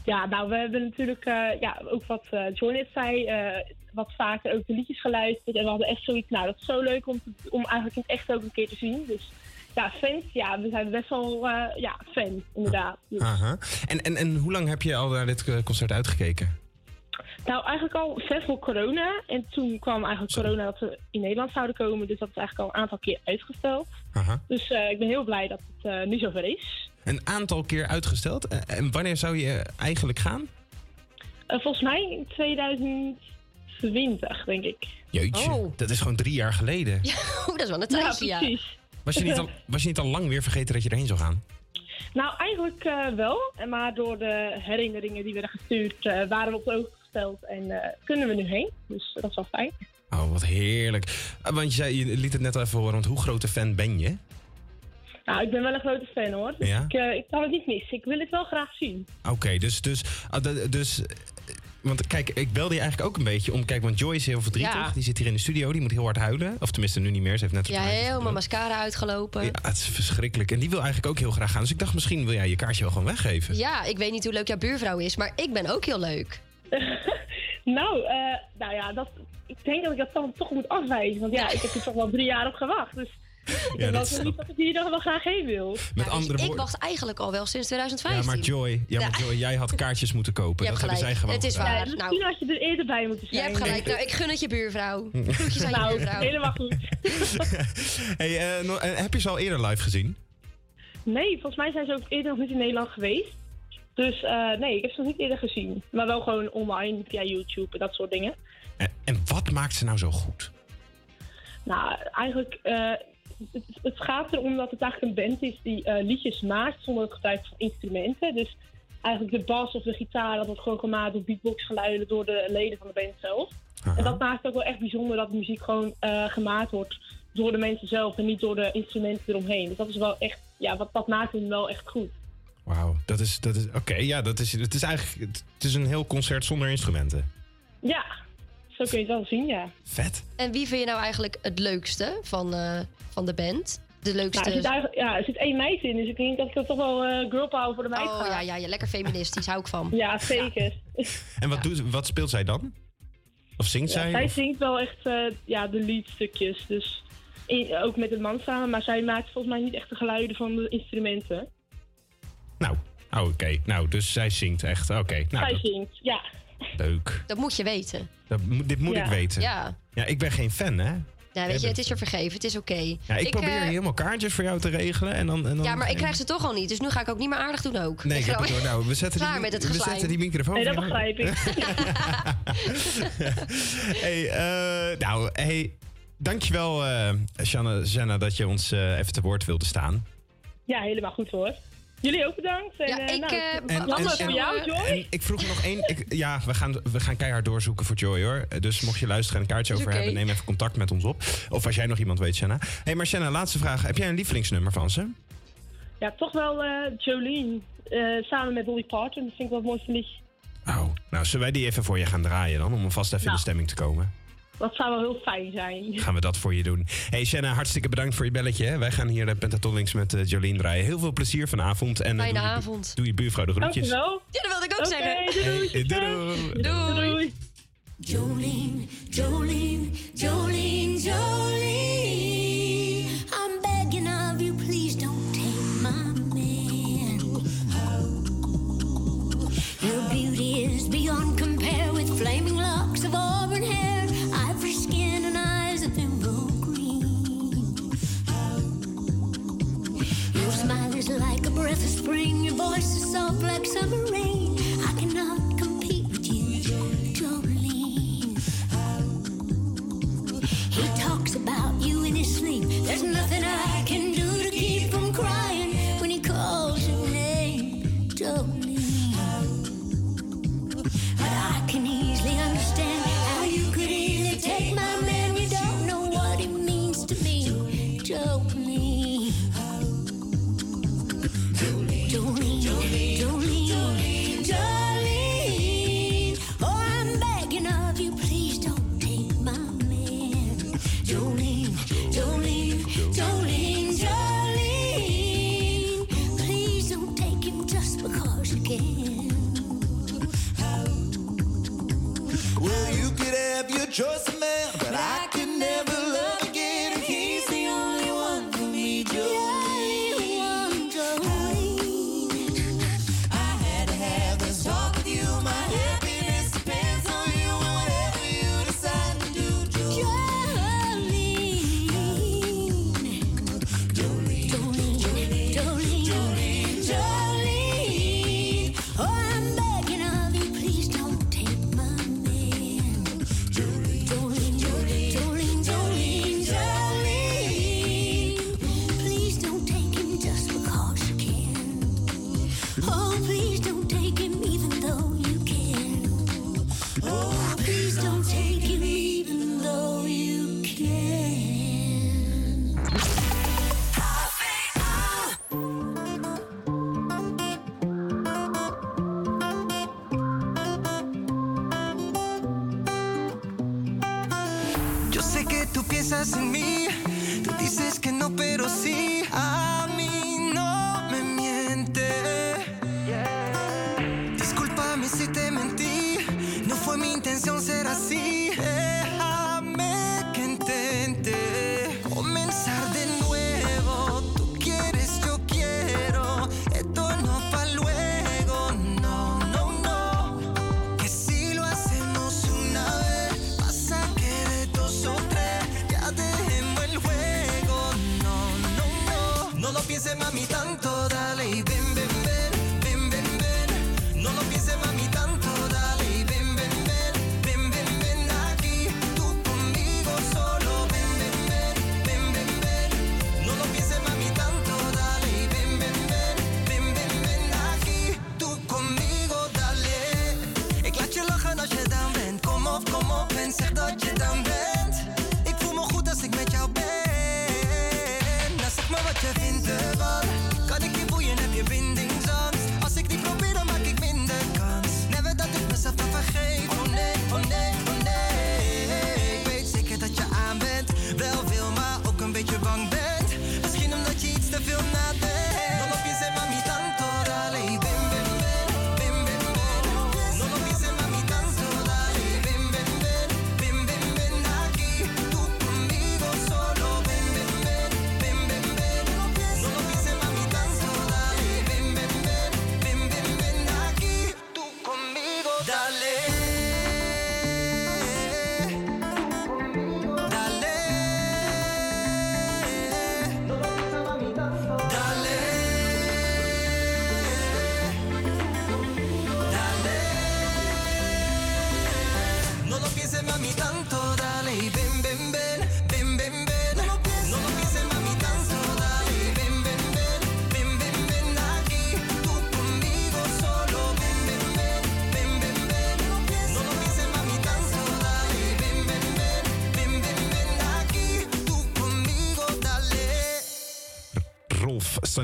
Speaker 18: Ja, nou, we hebben natuurlijk eh, ja, ook wat Joy net zei, eh, wat vaker ook de liedjes geluisterd. En we hadden echt zoiets, nou, dat is zo leuk om, te- om eigenlijk in het echt ook een keer te zien. Dus ja, fans, ja, we zijn best wel ja, fan, inderdaad. Dus,
Speaker 5: Aha. En, en, en hoe lang heb je al naar dit concert uitgekeken?
Speaker 18: Nou, eigenlijk al ver voor corona. En toen kwam eigenlijk corona dat we in Nederland zouden komen. Dus dat is eigenlijk al een aantal keer uitgesteld.
Speaker 5: Aha.
Speaker 18: Dus ik ben heel blij dat het nu zover is.
Speaker 5: Een aantal keer uitgesteld. Eh, En wanneer zou je eigenlijk gaan?
Speaker 18: Eh, volgens mij in 2020, denk ik.
Speaker 5: Jeetje,
Speaker 6: Oh.
Speaker 5: dat is gewoon drie jaar geleden.
Speaker 6: Ja, [laughs] oeh, dat is wel een tijdje, ja.
Speaker 18: precies.
Speaker 5: Was je, niet al, was je niet al lang weer vergeten dat je erheen zou gaan?
Speaker 18: Nou, eigenlijk eh, wel. En Maar door de herinneringen die werden gestuurd, eh, waren we op de oog gesteld. En eh, kunnen we nu heen. Dus dat is wel fijn.
Speaker 5: Oh, wat heerlijk. Want je, zei, je liet het net al even horen, want hoe grote fan ben je?
Speaker 18: Nou, ik ben wel een grote fan hoor. Dus
Speaker 5: Ja?
Speaker 18: ik, eh, ik kan het niet missen. Ik wil het wel graag zien.
Speaker 5: Oké, dus, dus, ah, dus... Want kijk, ik belde je eigenlijk ook een beetje om... Kijk, want Joy is heel verdrietig.
Speaker 6: Ja.
Speaker 5: Die zit hier in de studio, die moet heel hard huilen. Of tenminste, nu niet meer. Ze heeft net
Speaker 6: Ja, helemaal mascara uitgelopen.
Speaker 5: Ja, het is verschrikkelijk. En die wil eigenlijk ook heel graag gaan. Dus ik dacht, misschien wil jij je kaartje wel gewoon weggeven.
Speaker 6: Ja, ik weet niet hoe leuk jouw buurvrouw is, maar ik ben ook heel leuk. [laughs]
Speaker 18: Nou, eh, nou ja, dat, ik denk dat ik dat dan toch moet afwijzen. Want ja, ik heb er toch wel drie jaar op gewacht. Dus ik denk
Speaker 5: dat
Speaker 18: dat niet dat ik hier dan wel graag heen wil.
Speaker 5: Met andere
Speaker 6: Ik
Speaker 5: woorden...
Speaker 6: wacht eigenlijk al wel sinds
Speaker 5: Ja,
Speaker 6: 2015.
Speaker 5: maar Joy, ja, maar
Speaker 6: Ja.
Speaker 5: Joy, jij had kaartjes moeten kopen.
Speaker 6: Je
Speaker 5: dat
Speaker 6: hebt
Speaker 5: hebben zij
Speaker 6: gelijk.
Speaker 5: gewoon
Speaker 6: Het is
Speaker 5: gedaan.
Speaker 6: waar.
Speaker 18: Ja,
Speaker 6: Nou.
Speaker 18: misschien had je er eerder bij moeten
Speaker 6: Je
Speaker 18: zijn.
Speaker 6: hebt gelijk. Nou, ik gun het je buurvrouw. [laughs] Groetjes aan je
Speaker 18: Nou,
Speaker 6: buurvrouw.
Speaker 18: helemaal goed. [laughs]
Speaker 5: Hey, eh, no- eh, heb je ze al eerder live gezien?
Speaker 18: Nee, volgens mij zijn ze ook eerder nog niet in Nederland geweest. Dus eh, nee, ik heb ze nog niet eerder gezien. Maar wel gewoon online, via YouTube en dat soort dingen.
Speaker 5: En, en wat maakt ze nou zo goed?
Speaker 18: Nou, eigenlijk, eh, het, het gaat erom dat het eigenlijk een band is die eh, liedjes maakt zonder het gebruik van instrumenten. Dus eigenlijk de bas of de gitaar, dat wordt gewoon gemaakt door beatboxgeluiden door de leden van de band zelf. En dat maakt het ook wel echt bijzonder dat de muziek gewoon eh, gemaakt wordt door de mensen zelf en niet door de instrumenten eromheen. Dus dat is wel echt, ja, wat, wat maakt hem wel echt goed.
Speaker 5: Wauw, dat is... Dat is Oké, ja, dat is, het is eigenlijk... Het is een heel concert zonder instrumenten.
Speaker 18: Ja, zo kun je het wel zien, ja.
Speaker 5: Vet.
Speaker 6: En wie vind je nou eigenlijk het leukste van, eh, van de band? De leukste...
Speaker 18: Nou, er, zit eigenlijk- ja, er zit één meisje in, dus ik denk dat ik toch wel eh girl power voor de meid
Speaker 6: Oh
Speaker 18: ga.
Speaker 6: ja, ja, ja, lekker feministisch, hou ik van.
Speaker 18: Ja, zeker.
Speaker 5: En wat, doet, wat speelt zij dan? Of zingt
Speaker 18: Ja,
Speaker 5: zij?
Speaker 18: zij
Speaker 5: Of-
Speaker 18: zingt wel echt eh, ja, de leadstukjes. Dus in- ook met een man samen, maar zij maakt volgens mij niet echt de geluiden van de instrumenten.
Speaker 5: Nou, oh, oké. Nou, dus zij zingt echt. Oké, nou,
Speaker 18: zij
Speaker 5: dat-
Speaker 18: zingt, ja.
Speaker 5: Leuk.
Speaker 6: Dat moet je weten.
Speaker 5: Dat, dit moet
Speaker 6: Ja.
Speaker 5: ik weten.
Speaker 6: Ja.
Speaker 5: Ja, ik ben geen fan, hè?
Speaker 6: Ja, weet je, het is je vergeven. Het is oké.
Speaker 5: Ja, ik, probeer
Speaker 6: eh,
Speaker 5: helemaal kaartjes voor jou te regelen. En dan, en dan
Speaker 6: Ja, maar ik krijg ze toch al niet. Dus nu ga ik ook niet meer aardig doen ook.
Speaker 5: Nee, ik heb het door. Nou, we [laughs] zetten,
Speaker 6: Klaar
Speaker 5: die,
Speaker 6: met het
Speaker 5: we zetten die microfoon
Speaker 18: Nee, dat begrijp ik. [laughs]
Speaker 5: hey, eh, nou, hey, dankjewel, eh Shanna, Jenna, dat je ons eh, even te woord wilde staan.
Speaker 18: ja, helemaal goed hoor. Jullie ook bedankt. En,
Speaker 6: Ja,
Speaker 18: eh,
Speaker 6: ik,
Speaker 18: nou,
Speaker 6: eh,
Speaker 18: Lammers
Speaker 6: en-
Speaker 18: voor
Speaker 6: en-
Speaker 18: jou, Joy.
Speaker 5: En ik vroeg nog één. Ik, ja, we gaan, we gaan keihard doorzoeken voor Joy hoor. Dus mocht je luisteren en een kaartje over hebben, neem even contact met ons op. Of als jij nog iemand weet, Shanna. hey, maar Shanna, laatste vraag. Heb jij een lievelingsnummer van ze?
Speaker 18: Ja, toch wel eh, Jolene. eh, samen met Dolly Parton. Dat vind ik wel het mooiste liedje.
Speaker 5: Oh, nou, zullen wij die even voor je gaan draaien dan? Om alvast even in de
Speaker 18: Nou.
Speaker 5: stemming te komen.
Speaker 18: Dat zou wel heel fijn zijn.
Speaker 5: Gaan we dat voor je doen. Hey Shanna, hartstikke bedankt voor je belletje. hè. Wij gaan hier de Pentatonics met eh, Jolien draaien. Heel veel plezier vanavond. En, eh,
Speaker 6: Fijne
Speaker 5: doe je-
Speaker 6: avond.
Speaker 5: Doe je buurvrouw de groetjes.
Speaker 18: Dankjewel.
Speaker 6: Ja, dat wilde ik ook
Speaker 18: Oké,
Speaker 6: zeggen.
Speaker 18: doei,
Speaker 5: Hey, doei, doei.
Speaker 6: Doei.
Speaker 18: Doei.
Speaker 8: Jolene, Jolene, Jolene, Jolene. I'm begging of you, please don't take my man. Your beauty is beyond compare with flaming locks of auburn breath of spring, your voice is soft like summer rain. I cannot compete with you, Jolene. He talks about you in his sleep. There's nothing I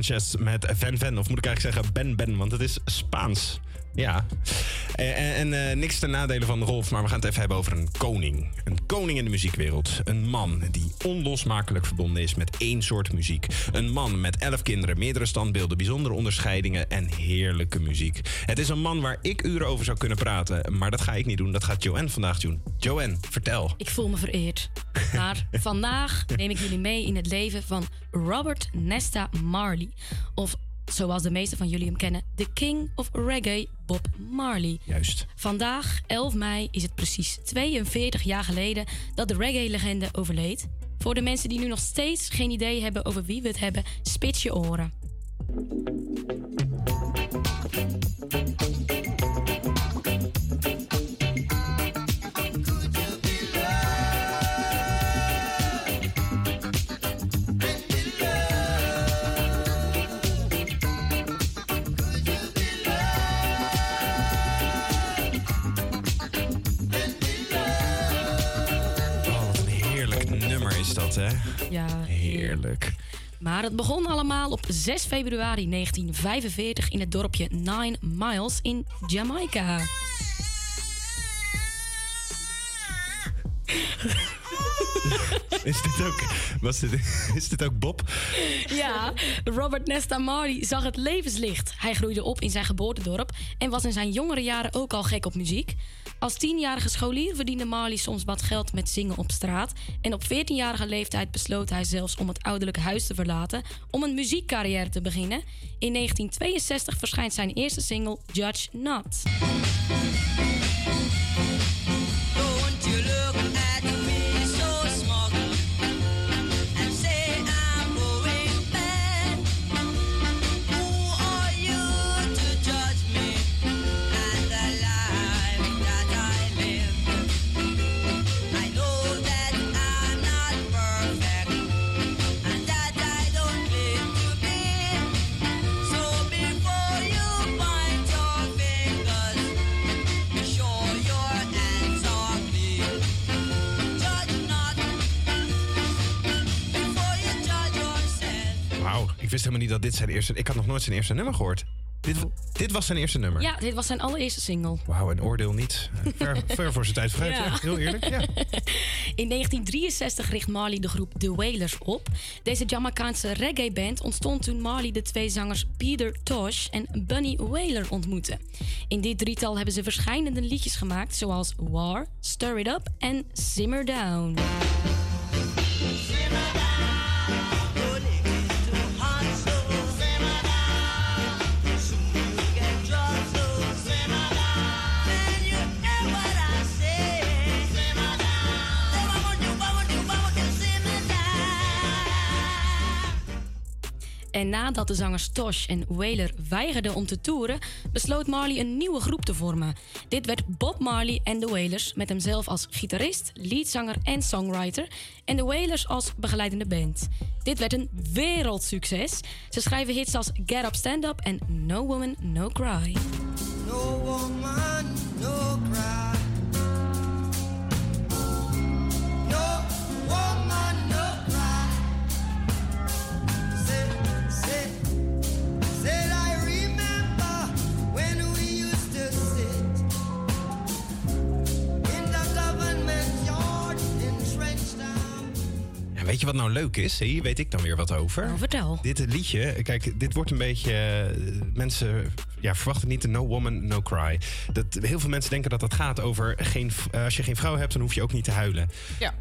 Speaker 5: Sanchez met Ven. Of moet ik eigenlijk zeggen Ben Ben, want het is Spaans. Ja. En, en, en, eh, niks ten nadele van Rolf, maar we gaan het even hebben over een koning. Een koning in de muziekwereld. Een man die onlosmakelijk verbonden is met één soort muziek. Een man met elf kinderen, meerdere standbeelden, bijzondere onderscheidingen en heerlijke muziek. Het is een man waar ik uren over zou kunnen praten, maar dat ga ik niet doen. Dat gaat Joanne vandaag doen. Joanne, vertel.
Speaker 11: Ik voel me vereerd. [laughs] Maar vandaag neem ik jullie mee in het leven van Robert Nesta Marley. Of zoals de meesten van jullie hem kennen, de King of Reggae, Bob Marley.
Speaker 5: Juist.
Speaker 11: Vandaag, 11 mei, is het precies 42 jaar geleden dat de reggae-legende overleed. Voor de mensen die nu nog steeds geen idee hebben over wie we het hebben, spits je oren.
Speaker 5: Heerlijk.
Speaker 11: Maar het begon allemaal op 6 februari 1945 in het dorpje Nine Miles in Jamaica.
Speaker 5: Is dit ook, was dit, is dit ook Bob?
Speaker 11: Ja, Robert Nesta Marley zag het levenslicht. Hij groeide op in zijn geboortedorp en was in zijn jongere jaren ook al gek op muziek. Als tienjarige scholier verdiende Marley soms wat geld met zingen op straat. En op 14-jarige leeftijd besloot hij zelfs om het ouderlijke huis te verlaten om een muziekcarrière te beginnen. In 1962 verschijnt zijn eerste single Judge Not.
Speaker 5: Wist helemaal niet dat dit zijn eerste... Ik had nog nooit zijn eerste nummer gehoord. Dit, dit was zijn eerste nummer?
Speaker 11: Ja, dit was zijn allereerste single.
Speaker 5: Wauw, een oordeel niet. Ver, [laughs] ver voor zijn tijd vooruit.
Speaker 11: Ja.
Speaker 5: Ja. Heel eerlijk, ja. [laughs]
Speaker 11: In 1963 richt Marley de groep The Wailers op. Deze Jamaicaanse reggae-band ontstond toen Marley de twee zangers Peter Tosh en Bunny Wailer ontmoette. In dit drietal hebben ze verschillende liedjes gemaakt, zoals War, Stir It Up en Simmer Down. En nadat de zangers Tosh en Wailer weigerden om te toeren, besloot Marley een nieuwe groep te vormen. Dit werd Bob Marley en de Wailers, met hemzelf als gitarist, leadzanger en songwriter, en de Wailers als begeleidende band. Dit werd een wereldsucces. Ze schrijven hits als Get Up Stand Up en No Woman No Cry.
Speaker 14: No woman, no cry.
Speaker 5: Weet je wat nou leuk is? Hier weet ik dan weer wat over.
Speaker 11: Nou, vertel.
Speaker 5: Dit liedje, kijk, dit wordt een beetje... eh, mensen ja, verwachten niet de No Woman, No Cry. Dat, heel veel mensen denken dat dat gaat over... Geen, eh, als je geen vrouw hebt, dan hoef je ook niet te huilen.
Speaker 19: Ja.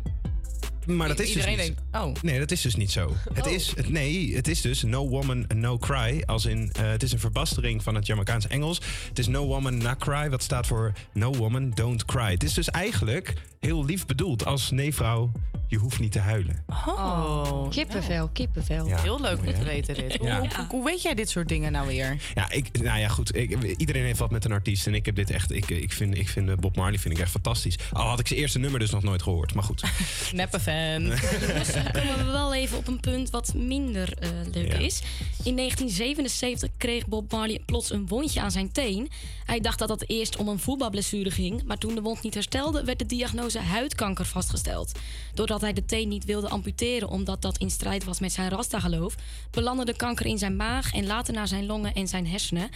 Speaker 5: Maar dat is
Speaker 19: Iedereen
Speaker 5: dus niet,
Speaker 19: denkt, oh.
Speaker 5: Nee, dat is dus niet zo. Het
Speaker 19: Oh.
Speaker 5: is, het, nee, het is dus No Woman, No Cry. Als in, eh, het is een verbastering van het Jamaicaans Engels. Het is No Woman, No Cry, wat staat voor No Woman, Don't Cry. Het is dus eigenlijk heel lief bedoeld als nee vrouw, Je hoeft niet te huilen.
Speaker 19: Oh,
Speaker 6: Kippenvel, kippenvel.
Speaker 5: Ja,
Speaker 19: Heel leuk om te weten dit. Hoe,
Speaker 5: Ja.
Speaker 19: hoe, hoe weet jij dit soort dingen nou weer?
Speaker 5: Ja, ik, nou ja, goed. Ik, iedereen heeft wat met een artiest. En ik heb dit echt. Ik, ik, vind, ik vind eh, Bob Marley vind ik echt fantastisch. Al had ik zijn eerste nummer dus nog nooit gehoord. Maar goed. [laughs]
Speaker 19: Neppe fan. [laughs]
Speaker 11: Dus dan komen we wel even op een punt wat minder eh, leuk
Speaker 5: Ja.
Speaker 11: is. In 1977 kreeg Bob Marley plots een wondje aan zijn teen. Hij dacht dat dat eerst om een voetbalblessure ging, maar toen de wond niet herstelde, werd de diagnose huidkanker vastgesteld. Doordat hij de teen niet wilde amputeren omdat dat in strijd was met zijn rasta-geloof, belandde de kanker in zijn maag en later naar zijn longen en zijn hersenen.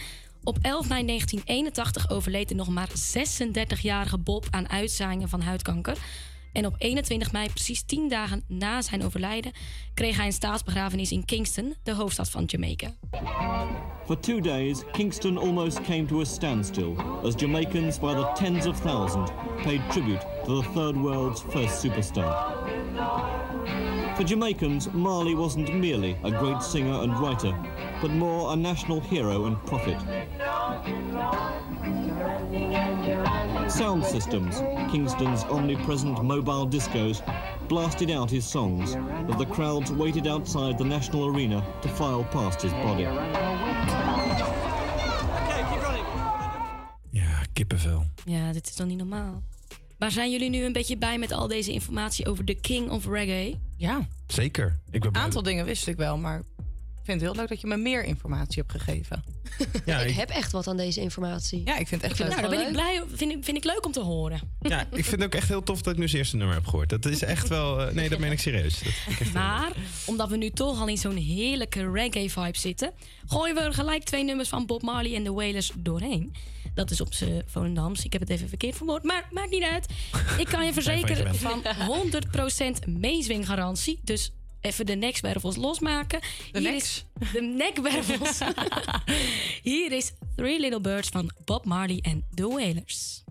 Speaker 11: Op 11 mei 1981 overleed de nog maar 36-jarige Bob aan uitzaaiingen van huidkanker. En op 21 mei, precies 10 dagen na zijn overlijden, kreeg hij een staatsbegrafenis in Kingston, de hoofdstad van Jamaica.
Speaker 20: For two days, Kingston almost came to a standstill as Jamaicans by the tens of thousands paid tribute to the third world's first superstar. For Jamaicans, Marley wasn't merely a great singer and writer, but more a national hero and prophet. Sound systems, Kingston's omnipresent mobile discos, blasted out his songs as the crowds waited outside the national arena to file past his body.
Speaker 5: Ja, kippenvel.
Speaker 11: Ja, dit is dan niet normaal. Maar zijn jullie nu een beetje bij met al deze informatie over de King of Reggae?
Speaker 19: Ja.
Speaker 5: Zeker. Ik ben
Speaker 19: Een aantal dingen wist ik wel, maar vind het heel leuk dat je me meer informatie hebt gegeven.
Speaker 5: Ja,
Speaker 6: ik,
Speaker 5: ik-
Speaker 6: heb echt wat aan deze informatie.
Speaker 19: Ja, ik vind het echt
Speaker 11: nou,
Speaker 19: leuk.
Speaker 11: daar ben ik blij vind ik, vind ik leuk om te horen.
Speaker 5: Ja, ik vind het ook echt heel tof dat ik nu zijn eerste nummer heb gehoord. Dat is echt wel... eh, nee, dat meen ik serieus. Dat
Speaker 11: Maar omdat we nu toch al in zo'n heerlijke reggae-vibe zitten, gooien we er gelijk twee nummers van Bob Marley en de Wailers doorheen. Dat is op z'n Volendams. Ik heb het even verkeerd verwoord, maar maakt niet uit. Ik kan je verzekeren van 100% meezwinggarantie. Dus even de nekwervels losmaken.
Speaker 19: De
Speaker 11: Hier
Speaker 19: neks?
Speaker 11: is de nekwervels. [laughs] Hier is Three Little Birds van Bob Marley en de Wailers.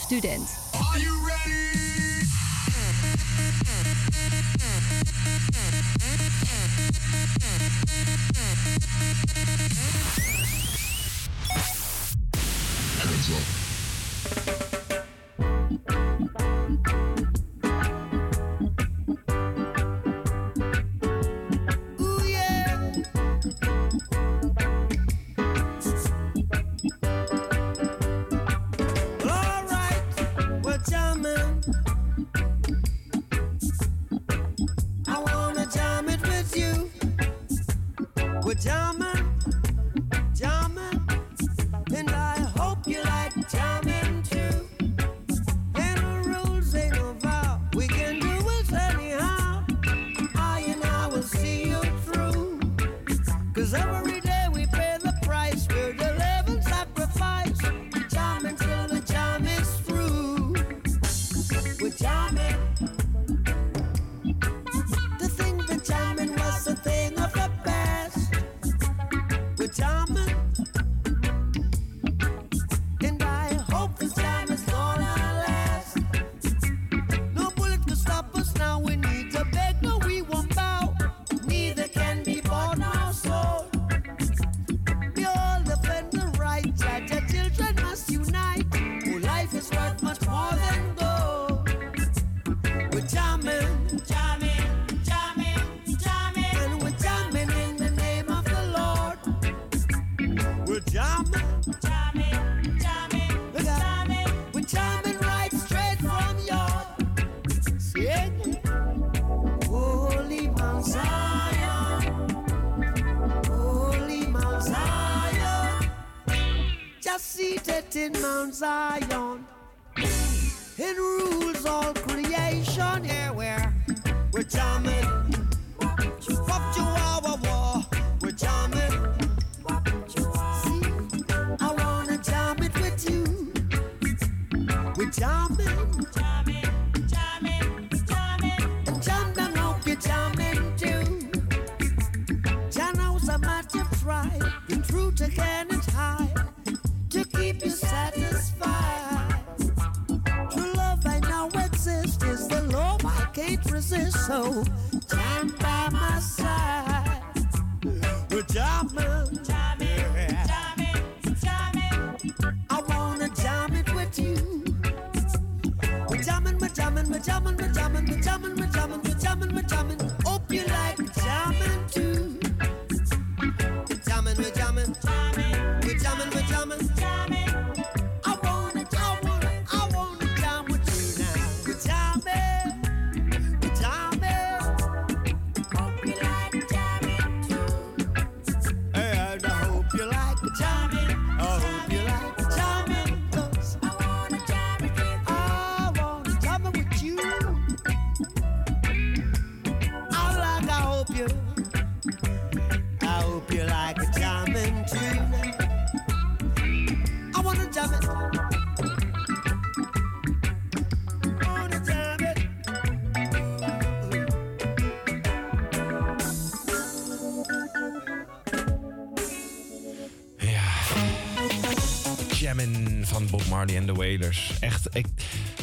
Speaker 7: Student.
Speaker 14: Seated in Mount Zion. It rules all creation. Here we're we're jamming. So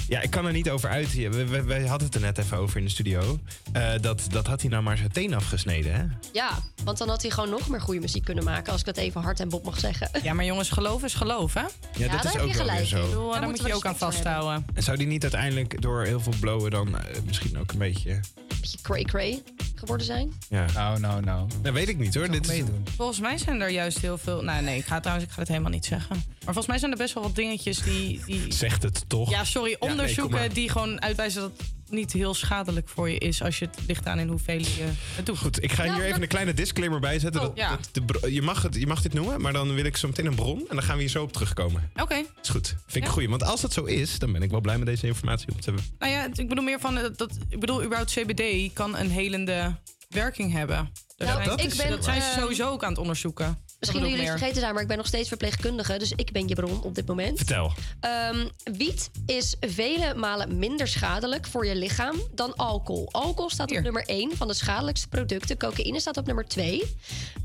Speaker 5: ja, ik kan er niet over uit. We, we, we hadden het er net even over in de studio. Eh, dat, dat had hij nou maar zijn teen afgesneden, hè?
Speaker 6: Ja, want dan had hij gewoon nog meer goede muziek kunnen maken. Als ik dat even hard en Bob mag zeggen.
Speaker 19: Ja, maar jongens, geloof is geloof, hè?
Speaker 5: Ja, dat is ook wel weer zo.
Speaker 19: Bedoel, daar, moet je ook aan vasthouden.
Speaker 5: En zou die niet uiteindelijk door heel veel blowen dan eh, misschien ook een beetje...
Speaker 6: Beetje cray-cray geworden zijn.
Speaker 5: Ja.
Speaker 16: Nou, nou, nou.
Speaker 5: Dat weet ik niet hoor. Dit is,
Speaker 16: meedoen.
Speaker 19: Volgens mij zijn er juist heel veel... Nou nee, ik ga trouwens ik ga het helemaal niet zeggen. Maar volgens mij zijn er best wel wat dingetjes die... die
Speaker 5: Zegt het toch?
Speaker 19: ja, sorry, onderzoeken die gewoon uitwijzen dat niet heel schadelijk voor je is... als je het ligt aan in hoeveel je het doet.
Speaker 5: Goed, ik ga hier even een kleine disclaimer bij zetten.
Speaker 19: Oh,
Speaker 5: Dat-
Speaker 19: ja.
Speaker 5: dat de je, mag het, je mag dit noemen, maar dan wil ik zo meteen een bron. En dan gaan we hier zo op terugkomen.
Speaker 19: Oké.
Speaker 5: Is goed. Vind ik
Speaker 19: Ja.
Speaker 5: een goeie. Want als dat zo is, dan ben ik wel blij met deze informatie om te hebben.
Speaker 19: Nou ja, ik bedoel meer van... eh, Dat, ik bedoel, überhaupt CBD kan een helende werking hebben.
Speaker 6: Nou,
Speaker 19: zijn,
Speaker 6: ik ben,
Speaker 19: dat zijn ze
Speaker 6: ehm,
Speaker 19: sowieso ook aan het onderzoeken.
Speaker 6: Misschien jullie het vergeten zijn, maar ik ben nog steeds verpleegkundige. Dus ik ben je bron op dit moment.
Speaker 5: Vertel.
Speaker 6: Ehm, wiet is vele malen minder schadelijk voor je lichaam dan alcohol. Alcohol staat op nummer 1 van de schadelijkste producten. Cocaïne staat op nummer 2.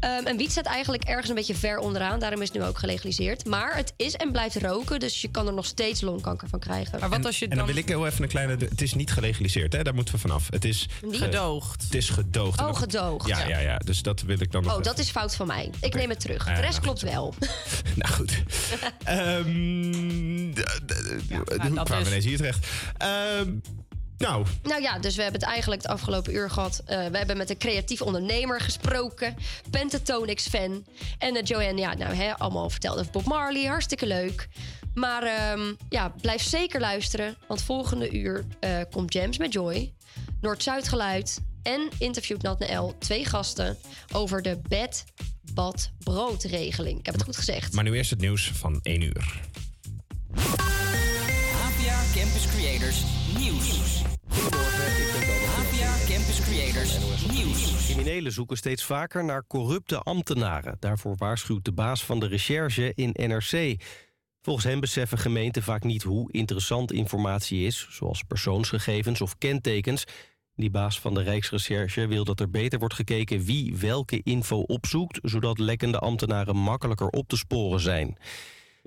Speaker 6: Ehm, en wiet staat eigenlijk ergens een beetje ver onderaan. Daarom is het nu ook gelegaliseerd. Maar het is en blijft roken. Dus je kan er nog steeds longkanker van krijgen.
Speaker 19: Maar wat als je
Speaker 5: En dan wil ik heel even een kleine... Het is niet gelegaliseerd, hè? Daar moeten we vanaf. Het is
Speaker 6: Niet?
Speaker 19: Gedoogd.
Speaker 5: Het is gedoogd.
Speaker 6: Oh, gedoogd.
Speaker 5: Ja, ja, ja. Dus dat wil ik dan nog
Speaker 6: Oh, dat is fout van mij. Ik neem het terug. De rest
Speaker 5: nou,
Speaker 6: klopt wel. [laughs]
Speaker 5: Nou goed. [laughs] Hoe kwamen we ineens hier terecht? Ehm, nou,
Speaker 6: Nou ja, dus we hebben het eigenlijk het afgelopen uur gehad. Eh, we hebben met een creatief ondernemer gesproken. Pentatonix-fan. En uh, Joanne, ja, nou, hè, allemaal verteld over Bob Marley. Hartstikke leuk. Maar ehm, ja, blijf zeker luisteren. Want volgende uur eh, komt Jams met Joy. Noord-Zuid geluid. En interviewt Nat L twee gasten over de bed, bad, broodregeling. Ik heb het goed gezegd.
Speaker 5: maar nu eerst het nieuws van 1 uur.
Speaker 1: APA Campus Creators Nieuws. APA Campus Creators Nieuws.
Speaker 2: Criminelen zoeken steeds vaker naar corrupte ambtenaren. Daarvoor waarschuwt de baas van de recherche in NRC. Volgens hem beseffen gemeenten vaak niet hoe interessant informatie is, zoals persoonsgegevens of kentekens. Die baas van de Rijksrecherche wil dat er beter wordt gekeken wie welke info opzoekt, zodat lekkende ambtenaren makkelijker op te sporen zijn.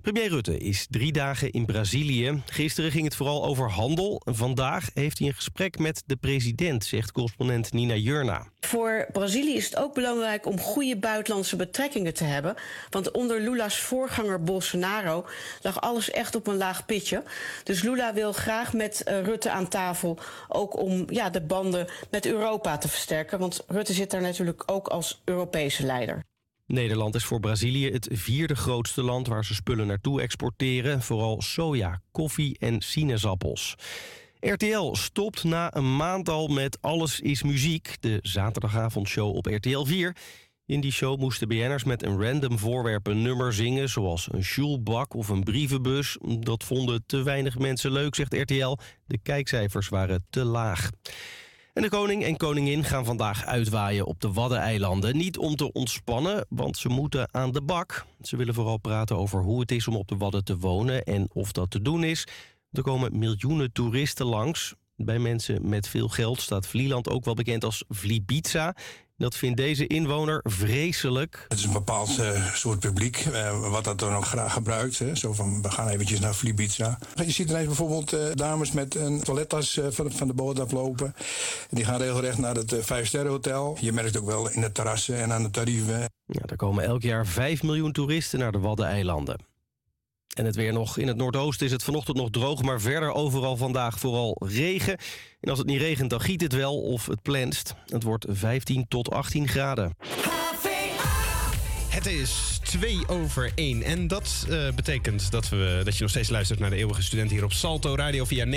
Speaker 2: Premier Rutte is drie dagen in Brazilië. Gisteren ging het vooral over handel. Vandaag heeft hij een gesprek met de president, zegt correspondent Nina Jurna.
Speaker 3: Voor Brazilië is het ook belangrijk om goede buitenlandse betrekkingen te hebben. Want onder Lula's voorganger Bolsonaro lag alles echt op een laag pitje. Dus Lula wil graag met eh, Rutte aan tafel. Ook om ja, de banden met Europa te versterken. Want Rutte zit daar natuurlijk ook als Europese leider.
Speaker 2: Nederland is voor Brazilië het vierde grootste land waar ze spullen naartoe exporteren. Vooral soja, koffie en sinaasappels. RTL stopt na een maand al met Alles is Muziek, de zaterdagavondshow op RTL 4. In die show moesten BN'ers met een random voorwerp een nummer zingen... zoals een sjoelbak of een brievenbus. Dat vonden te weinig mensen leuk, zegt RTL. De kijkcijfers waren te laag. En de koning en koningin gaan vandaag uitwaaien op de Waddeneilanden. Niet om te ontspannen, want ze moeten aan de bak. Ze willen vooral praten over hoe het is om op de Wadden te wonen en of dat te doen is. Er komen miljoenen toeristen langs. Bij mensen met veel geld staat Vlieland ook wel bekend als Vlibiza. Dat vindt deze inwoner vreselijk.
Speaker 4: Het is een bepaald eh, soort publiek, eh, wat dat dan ook graag gebruikt. Hè. Zo van, we gaan eventjes naar Flibiza. Je ziet ineens bijvoorbeeld eh, dames met een toilettas van, van de boot aflopen. Die gaan regelrecht naar het Vijfsterrenhotel. Je merkt ook wel in de terrassen en aan de tarieven.
Speaker 2: Ja, er komen elk jaar 5 miljoen toeristen naar de Waddeneilanden. En het weer nog. In het noordoosten is het vanochtend nog droog, maar verder overal vandaag vooral regen. En als het niet regent, dan giet het wel of het plenst. Het wordt 15 tot 18 graden.
Speaker 5: Het is 2 over 1. En dat eh, betekent dat, we, dat je nog steeds luistert naar de eeuwige student hier op Salto Radio via 99.4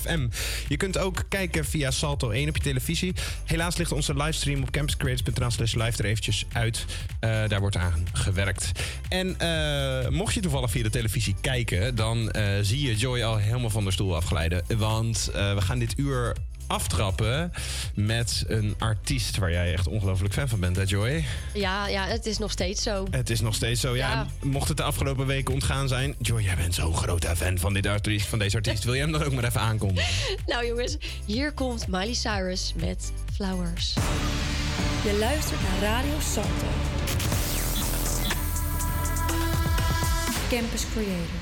Speaker 5: FM. Je kunt ook kijken via Salto 1 op je televisie. Helaas ligt onze livestream op campuscreators.nl slash live er eventjes uit. Eh, daar wordt aan gewerkt. En eh, mocht je toevallig via de televisie kijken, dan zie je Joy al helemaal van de stoel afglijden. Want we gaan dit uur aftrappen met een artiest waar jij echt ongelooflijk fan van bent, hè Joy?
Speaker 6: Ja, ja, het is nog steeds zo.
Speaker 5: Het is nog steeds zo. Ja, mocht het de afgelopen weken ontgaan zijn. Joy, jij bent zo'n grote fan van, dit artiest, van deze artiest. Wil jij hem dan ook maar even aankondigen? [laughs]
Speaker 6: Nou jongens, hier komt Miley Cyrus met Flowers.
Speaker 7: Je luistert naar Radio Salto. Campus Creators.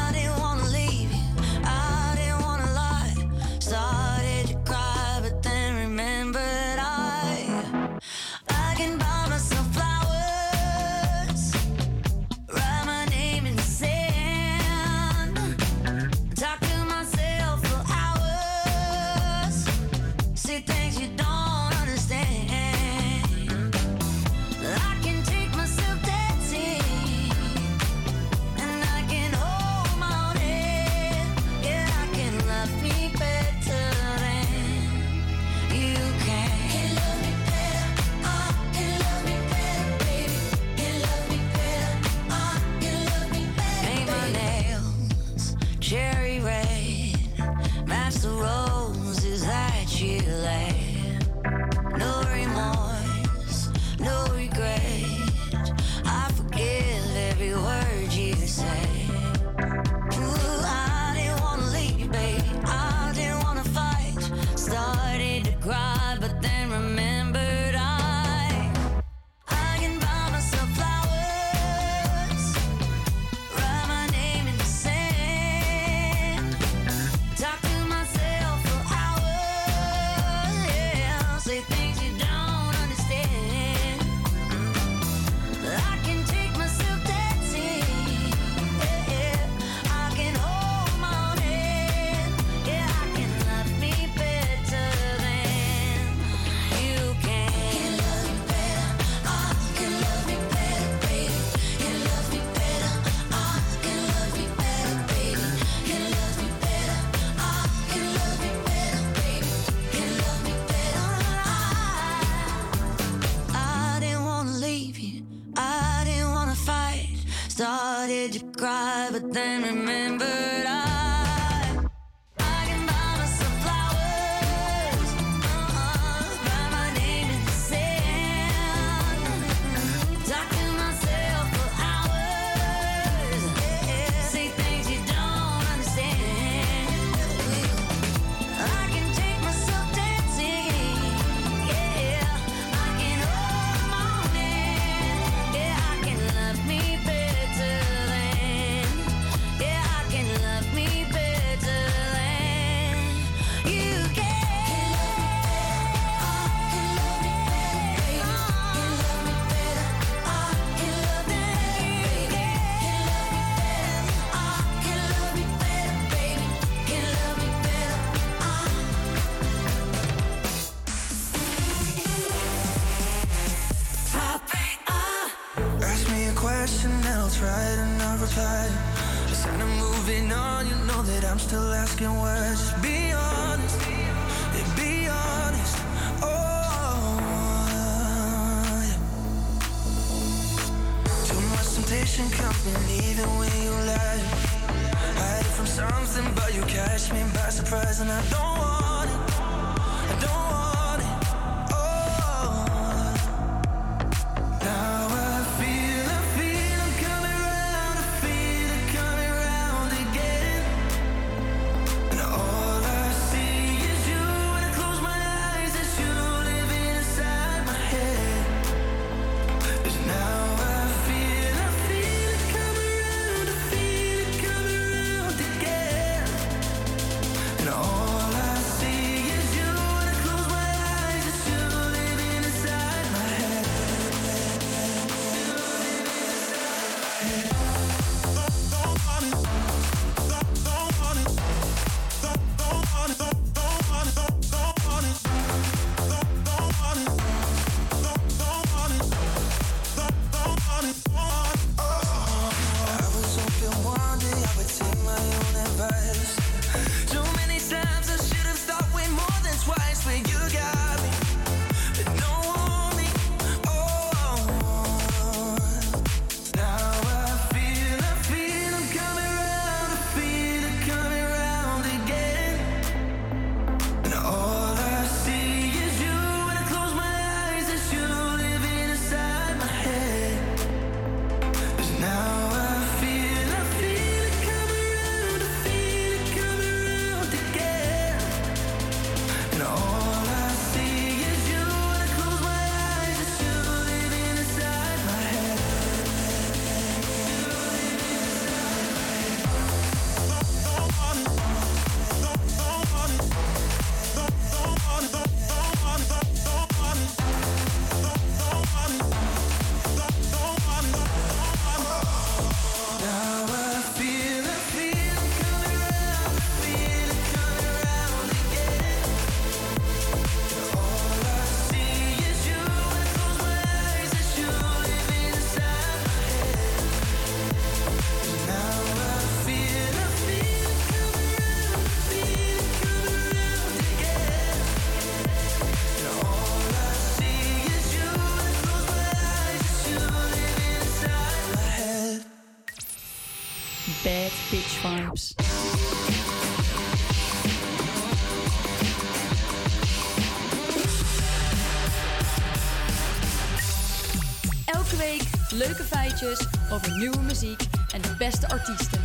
Speaker 7: over nieuwe muziek en de beste artiesten.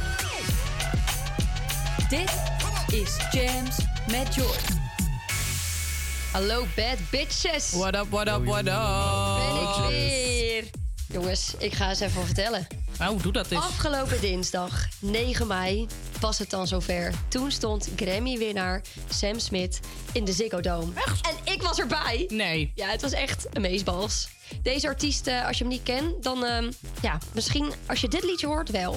Speaker 7: Dit is Jams met Joy.
Speaker 6: Hallo bad bitches.
Speaker 19: What up, what up, what up?
Speaker 6: Ben ik weer. Jongens, ik ga eens even vertellen.
Speaker 19: Nou, doe dat eens.
Speaker 6: Afgelopen dinsdag, 9 mei, was het dan zover. Toen stond Grammy-winnaar Sam Smith in de Ziggo Dome. En ik was erbij.
Speaker 19: Nee.
Speaker 6: Ja, het was echt amazeballs. Deze artiest, als je hem niet kent, dan... ehm, ja, misschien als je dit liedje hoort, wel.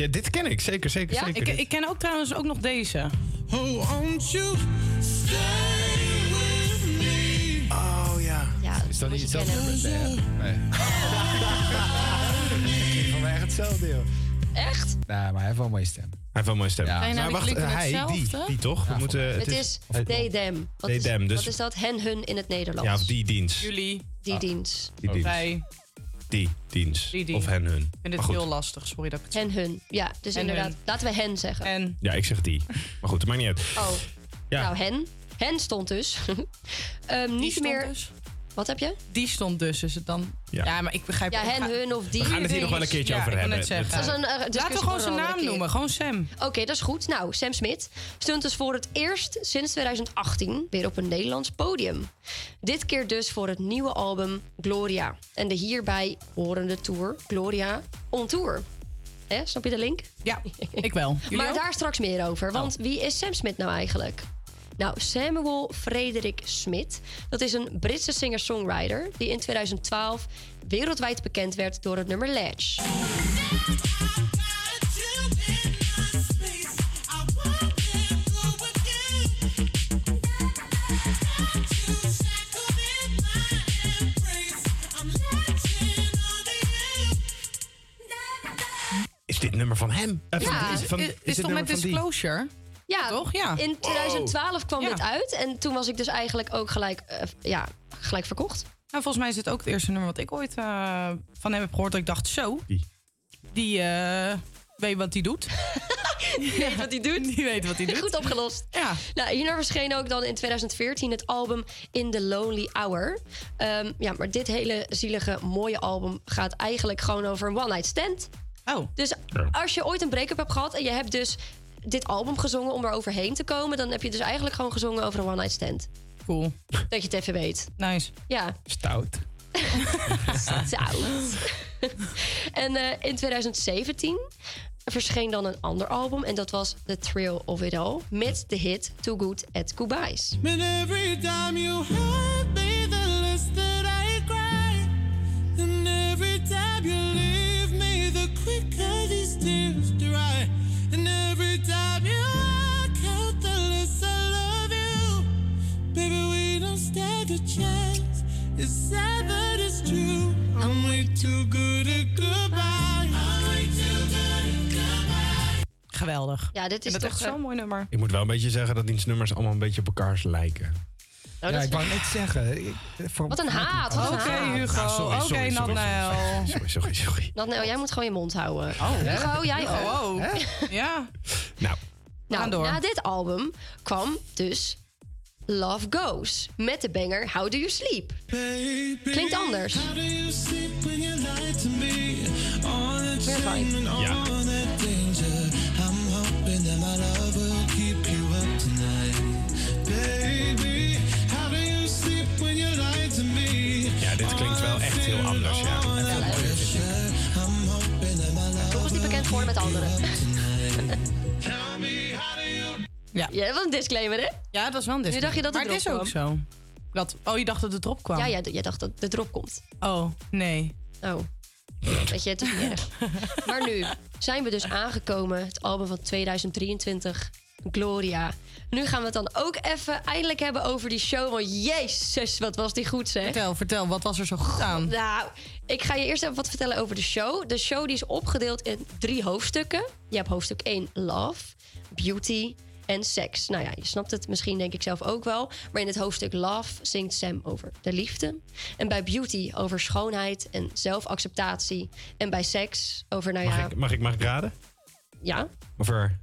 Speaker 5: Ja, dit ken ik, zeker, zeker,
Speaker 19: Ja,
Speaker 5: zeker.
Speaker 19: ik, ik ken ook trouwens ook nog deze.
Speaker 14: Oh, won't you stay with me?
Speaker 5: Oh ja.
Speaker 6: Ja,
Speaker 16: Is dat niet hetzelfde? Nee. nee. [laughs] Ik van mij echt hetzelfde, joh.
Speaker 6: Echt?
Speaker 16: Nee, maar hij heeft wel een mooie stem.
Speaker 5: Hij heeft wel een mooie stem.
Speaker 16: Ja.
Speaker 19: Nou,
Speaker 5: maar wacht, hij, die,
Speaker 19: hetzelfde?
Speaker 5: die toch? We moeten,
Speaker 6: Het is they, them. Wat,
Speaker 5: They,
Speaker 6: is,
Speaker 5: them, dus-
Speaker 6: wat is dat? Hen, hun in het Nederlands.
Speaker 5: Ja, of die dienst.
Speaker 19: Jullie,
Speaker 6: Die dienst.
Speaker 5: Die dienst.
Speaker 19: wij.
Speaker 5: Die dienst.
Speaker 19: Die, die.
Speaker 5: Of hen, hun.
Speaker 19: Ik vind het heel lastig, sorry dat ik het
Speaker 6: Hen, hun. Ja, dus
Speaker 19: Hen,
Speaker 6: inderdaad.
Speaker 19: hun.
Speaker 6: Laten we hen zeggen.
Speaker 19: En
Speaker 5: Ja, ik zeg die. [laughs] Maar goed, het maakt niet uit.
Speaker 6: Oh,
Speaker 5: Ja.
Speaker 6: nou hen. Hen stond dus. [laughs] Ehm,
Speaker 19: die
Speaker 6: niet
Speaker 19: stond
Speaker 6: meer...
Speaker 19: dus.
Speaker 6: Wat heb je?
Speaker 19: Die stond dus, is het dan...
Speaker 5: Ja.
Speaker 19: Ja, maar ik begrijp...
Speaker 6: Ja, hen,
Speaker 19: ga-
Speaker 6: hun of die.
Speaker 5: We gaan het hier nog wel een keertje
Speaker 19: Ja,
Speaker 5: over hebben.
Speaker 6: Dat is een, eh,
Speaker 19: Laten we gewoon zijn naam
Speaker 6: keer.
Speaker 19: noemen, gewoon Sam.
Speaker 6: Oké, dat is goed. Nou, Sam Smith stond dus voor het eerst sinds 2018 weer op een Nederlands podium. Dit keer dus voor het nieuwe album Gloria. En de hierbij horende tour Gloria on Tour. Hè, snap je de link?
Speaker 19: Ja, ik wel. [laughs] Jullie
Speaker 6: maar
Speaker 19: ook? Oh.
Speaker 6: daar straks meer over. Want wie is Sam Smith nou eigenlijk? Nou, Samuel Frederik Smith. Dat is een Britse singer-songwriter... die in 2012 wereldwijd bekend werd door het nummer Ledge.
Speaker 5: Is dit nummer van hem? Eh, van-
Speaker 6: Ja.
Speaker 5: is, van,
Speaker 19: is,
Speaker 5: is,
Speaker 19: is
Speaker 5: dit
Speaker 19: toch met
Speaker 5: die?
Speaker 6: Ja,
Speaker 19: Toch? Ja.
Speaker 6: in 2012 kwam
Speaker 19: Ja.
Speaker 6: dit uit. En toen was ik dus eigenlijk ook gelijk, eh, ja, gelijk verkocht.
Speaker 19: Nou, volgens mij is dit ook het eerste nummer wat ik ooit eh, van hem heb gehoord. Dat ik dacht, zo. Die eh, weet wat hij [laughs] doet.
Speaker 6: Die weet wat hij doet.
Speaker 19: Die weet wat hij doet.
Speaker 6: Goed opgelost.
Speaker 19: Ja.
Speaker 6: Nou, hierna verscheen ook dan in 2014 het album In the Lonely Hour. Ehm, ja, maar dit hele zielige, mooie album gaat eigenlijk gewoon over een one-night stand.
Speaker 19: Oh.
Speaker 6: Dus als je ooit een break-up hebt gehad en je hebt dus dit album gezongen om er overheen te komen, dan heb je dus eigenlijk gewoon gezongen over een one-night stand.
Speaker 19: Cool.
Speaker 6: Dat je het even weet.
Speaker 19: Nice.
Speaker 6: Ja.
Speaker 16: Stout. [laughs]
Speaker 6: Zout. en eh, in 2017 verscheen dan een ander album en dat was The Thrill of It All met de hit Too Good at Goodbyes.
Speaker 19: Geweldig.
Speaker 6: Ja, dit is
Speaker 19: dat
Speaker 6: toch
Speaker 19: echt
Speaker 6: eh,
Speaker 19: zo'n mooi nummer.
Speaker 5: Ik moet wel een beetje zeggen dat die nummers allemaal een beetje op elkaar lijken.
Speaker 6: Oh,
Speaker 16: ja, ik wou net zeggen. ik- voor-
Speaker 6: Wat een haat,
Speaker 19: Oké. Hugo.
Speaker 5: Sorry,
Speaker 19: Oké,
Speaker 5: sorry, sorry,
Speaker 19: Natnael.
Speaker 5: Sorry, sorry, sorry.
Speaker 6: Nou, jij moet gewoon je mond houden.
Speaker 19: Oh,
Speaker 6: Hugo, jij ook.
Speaker 19: Oh, oh. Ja.
Speaker 5: Nou,
Speaker 6: Nou,
Speaker 19: door.
Speaker 6: na dit album kwam dus Love Goes met de banger How Do You Sleep. Klinkt anders.
Speaker 14: How do you sleep when you lie to me? All the
Speaker 6: Weer
Speaker 14: all
Speaker 5: Ja.
Speaker 14: that danger. I'm hoping that my love will keep you up tonight. Baby, how do you sleep when you lie to me?
Speaker 5: ja, dit klinkt wel echt heel anders, ja.
Speaker 14: My love
Speaker 6: Toch is die bekend geworden met anderen. [laughs]
Speaker 19: Ja.
Speaker 6: Ja, dat was een disclaimer, hè?
Speaker 19: Ja, dat was wel een disclaimer.
Speaker 6: dacht je dat het
Speaker 19: Maar het is ook zo. Dat, oh, je dacht dat het erop kwam?
Speaker 6: Ja, ja, jij dacht dat de drop komt.
Speaker 19: Oh, nee.
Speaker 6: Oh. Weet je, het is niet erg. [laughs] Maar nu zijn we dus aangekomen. Het album van 2023 Gloria. Nu gaan we het dan ook even eindelijk hebben over die show. Want jezus, wat was die goed zeg.
Speaker 19: Vertel, vertel, wat was er zo goed aan?
Speaker 6: Nou, ik ga je eerst even wat vertellen over de show. De show die is opgedeeld in drie hoofdstukken. Je hebt hoofdstuk 1 Love, Beauty en Seks. Nou ja, je snapt het misschien denk ik zelf ook wel. Maar in het hoofdstuk Love zingt Sam over de liefde. En bij Beauty over schoonheid en zelfacceptatie. En bij Seks over, nou
Speaker 5: Mag,
Speaker 6: ja...
Speaker 5: ik, mag, ik, mag ik raden?
Speaker 6: Ja?
Speaker 5: Over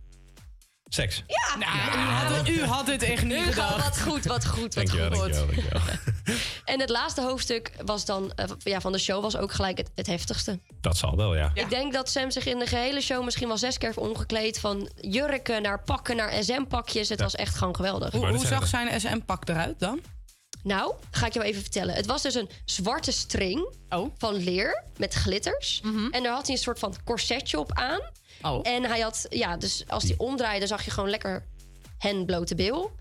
Speaker 5: seks.
Speaker 6: Ja!
Speaker 19: Nou, u, had het, u had het echt niet
Speaker 6: wat goed, wat goed, wat
Speaker 5: Dankjewel,
Speaker 6: goed.
Speaker 5: dankjewel, dankjewel. [laughs]
Speaker 6: En het laatste hoofdstuk was dan, eh, ja, van de show was ook gelijk het, het heftigste.
Speaker 5: Dat zal wel, ja.
Speaker 6: Ik denk dat Sam zich in de gehele show misschien wel zes keer heeft omgekleed. Van jurken naar pakken naar SM-pakjes. Het
Speaker 5: Ja.
Speaker 6: was echt gewoon geweldig.
Speaker 19: Hoe, hoe zag zijn SM-pak eruit dan?
Speaker 6: Nou, ga ik jou even vertellen. Het was dus een zwarte string
Speaker 19: Oh.
Speaker 6: van leer met glitters. En daar had hij een soort van corsetje op aan.
Speaker 19: Mhm. Oh.
Speaker 6: En hij had, ja, dus als hij omdraaide, zag je gewoon lekker hen blote bil.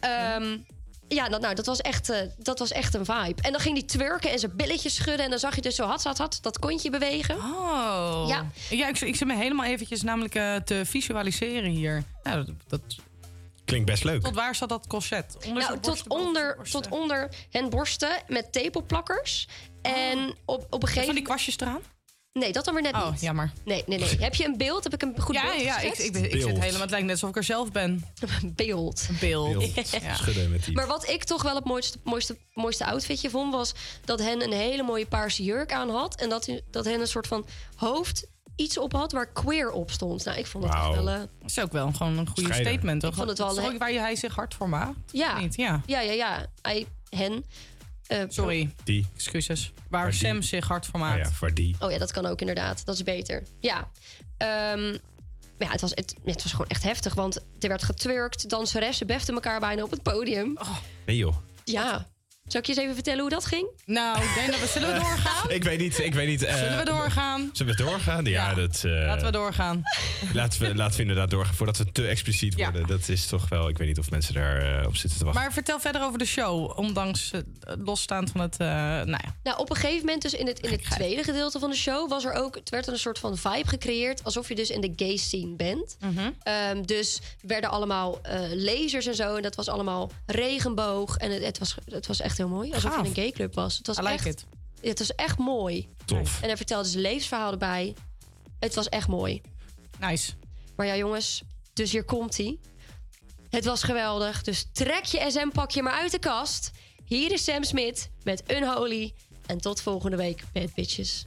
Speaker 6: Ehm, ja, dat, nou, dat was, echt, eh, dat was echt een vibe. En dan ging hij twerken en zijn billetjes schudden. En dan zag je dus zo had, had, had dat kontje bewegen.
Speaker 19: Oh.
Speaker 6: Ja.
Speaker 19: ja ik, ik zit me helemaal eventjes namelijk eh, te visualiseren hier. Nou, dat, dat,
Speaker 5: Klinkt best leuk.
Speaker 19: tot waar zat dat corset? Onder
Speaker 6: nou, tot onder, tot onder hen borsten met tepelplakkers. En op, op een gegeven
Speaker 19: Van die kwastjes eraan?
Speaker 6: Nee, dat dan weer net
Speaker 19: Oh,
Speaker 6: niet.
Speaker 19: jammer.
Speaker 6: Nee, nee, nee. Heb je een beeld? Heb ik een goed
Speaker 19: Ja,
Speaker 6: beeld
Speaker 19: ja, ik,
Speaker 6: geschetst?
Speaker 19: ik, ik, zit helemaal. Het lijkt net alsof ik er zelf ben. [laughs]
Speaker 6: beeld.
Speaker 19: Een beeld. [laughs]
Speaker 6: Ja.
Speaker 5: Schudden met die.
Speaker 6: Maar wat ik toch wel het mooiste, mooiste, mooiste outfitje vond... was dat hen een hele mooie paarse jurk aan had... en dat, dat hen een soort van hoofd iets op had waar queer op stond. Nou, ik vond echt
Speaker 19: Wauw.
Speaker 6: wel... eh,
Speaker 19: Dat is ook wel gewoon een goede statement. Toch?
Speaker 6: Ik vond het wel
Speaker 19: waar hij zich hard voor maakt.
Speaker 6: ja.
Speaker 19: Niet, ja.
Speaker 6: ja, ja, ja. Hij, hen... eh,
Speaker 19: Sorry.
Speaker 5: Die.
Speaker 19: Excuses. Waar
Speaker 5: die-
Speaker 19: Sam zich hard voor maakt.
Speaker 5: Oh ja, voor die.
Speaker 6: Oh ja, dat kan ook inderdaad. Dat is beter. Ja. Ehm, maar ja, het was, het, het was gewoon echt heftig. Want er werd getwerkt. Danseressen beften elkaar bijna op het podium.
Speaker 5: Nee joh.
Speaker 6: Ja. Zal ik je eens even vertellen hoe dat ging?
Speaker 19: Nou, ik denk dat we... Zullen we [laughs] doorgaan?
Speaker 5: Ik weet niet, ik weet niet. eh,
Speaker 19: Zullen we doorgaan?
Speaker 5: Zullen we doorgaan? Ja, dat... eh,
Speaker 19: Laten we doorgaan. [laughs]
Speaker 5: Laten we, laten we inderdaad doorgaan voordat we te expliciet worden. Dat is toch wel... Ik weet niet of mensen daar eh, op zitten te wachten.
Speaker 19: Maar vertel verder over de show. Ondanks losstaand van het... eh, nou ja.
Speaker 6: Nou, op een gegeven moment, dus in het, in het tweede gedeelte van de show, was er ook, het werd er een soort van vibe gecreëerd. Alsof je dus in de gay scene bent.
Speaker 19: Mhm.
Speaker 6: Ehm, dus werden allemaal eh, lasers en zo. En dat was allemaal regenboog. En het, het, was, het was echt heel mooi. Alsof
Speaker 19: Gaaf.
Speaker 6: je in een gay club was. Het was
Speaker 19: I like
Speaker 6: echt,
Speaker 19: it.
Speaker 6: Het was echt mooi.
Speaker 5: Tof.
Speaker 6: En hij vertelde zijn levensverhaal erbij. Het was echt mooi.
Speaker 19: Nice.
Speaker 6: Maar ja, jongens, dus hier komt hij. Het was geweldig. Dus trek je SM-pakje maar uit de kast. Hier is Sam Smit met Unholy. En tot volgende week, bad bitches.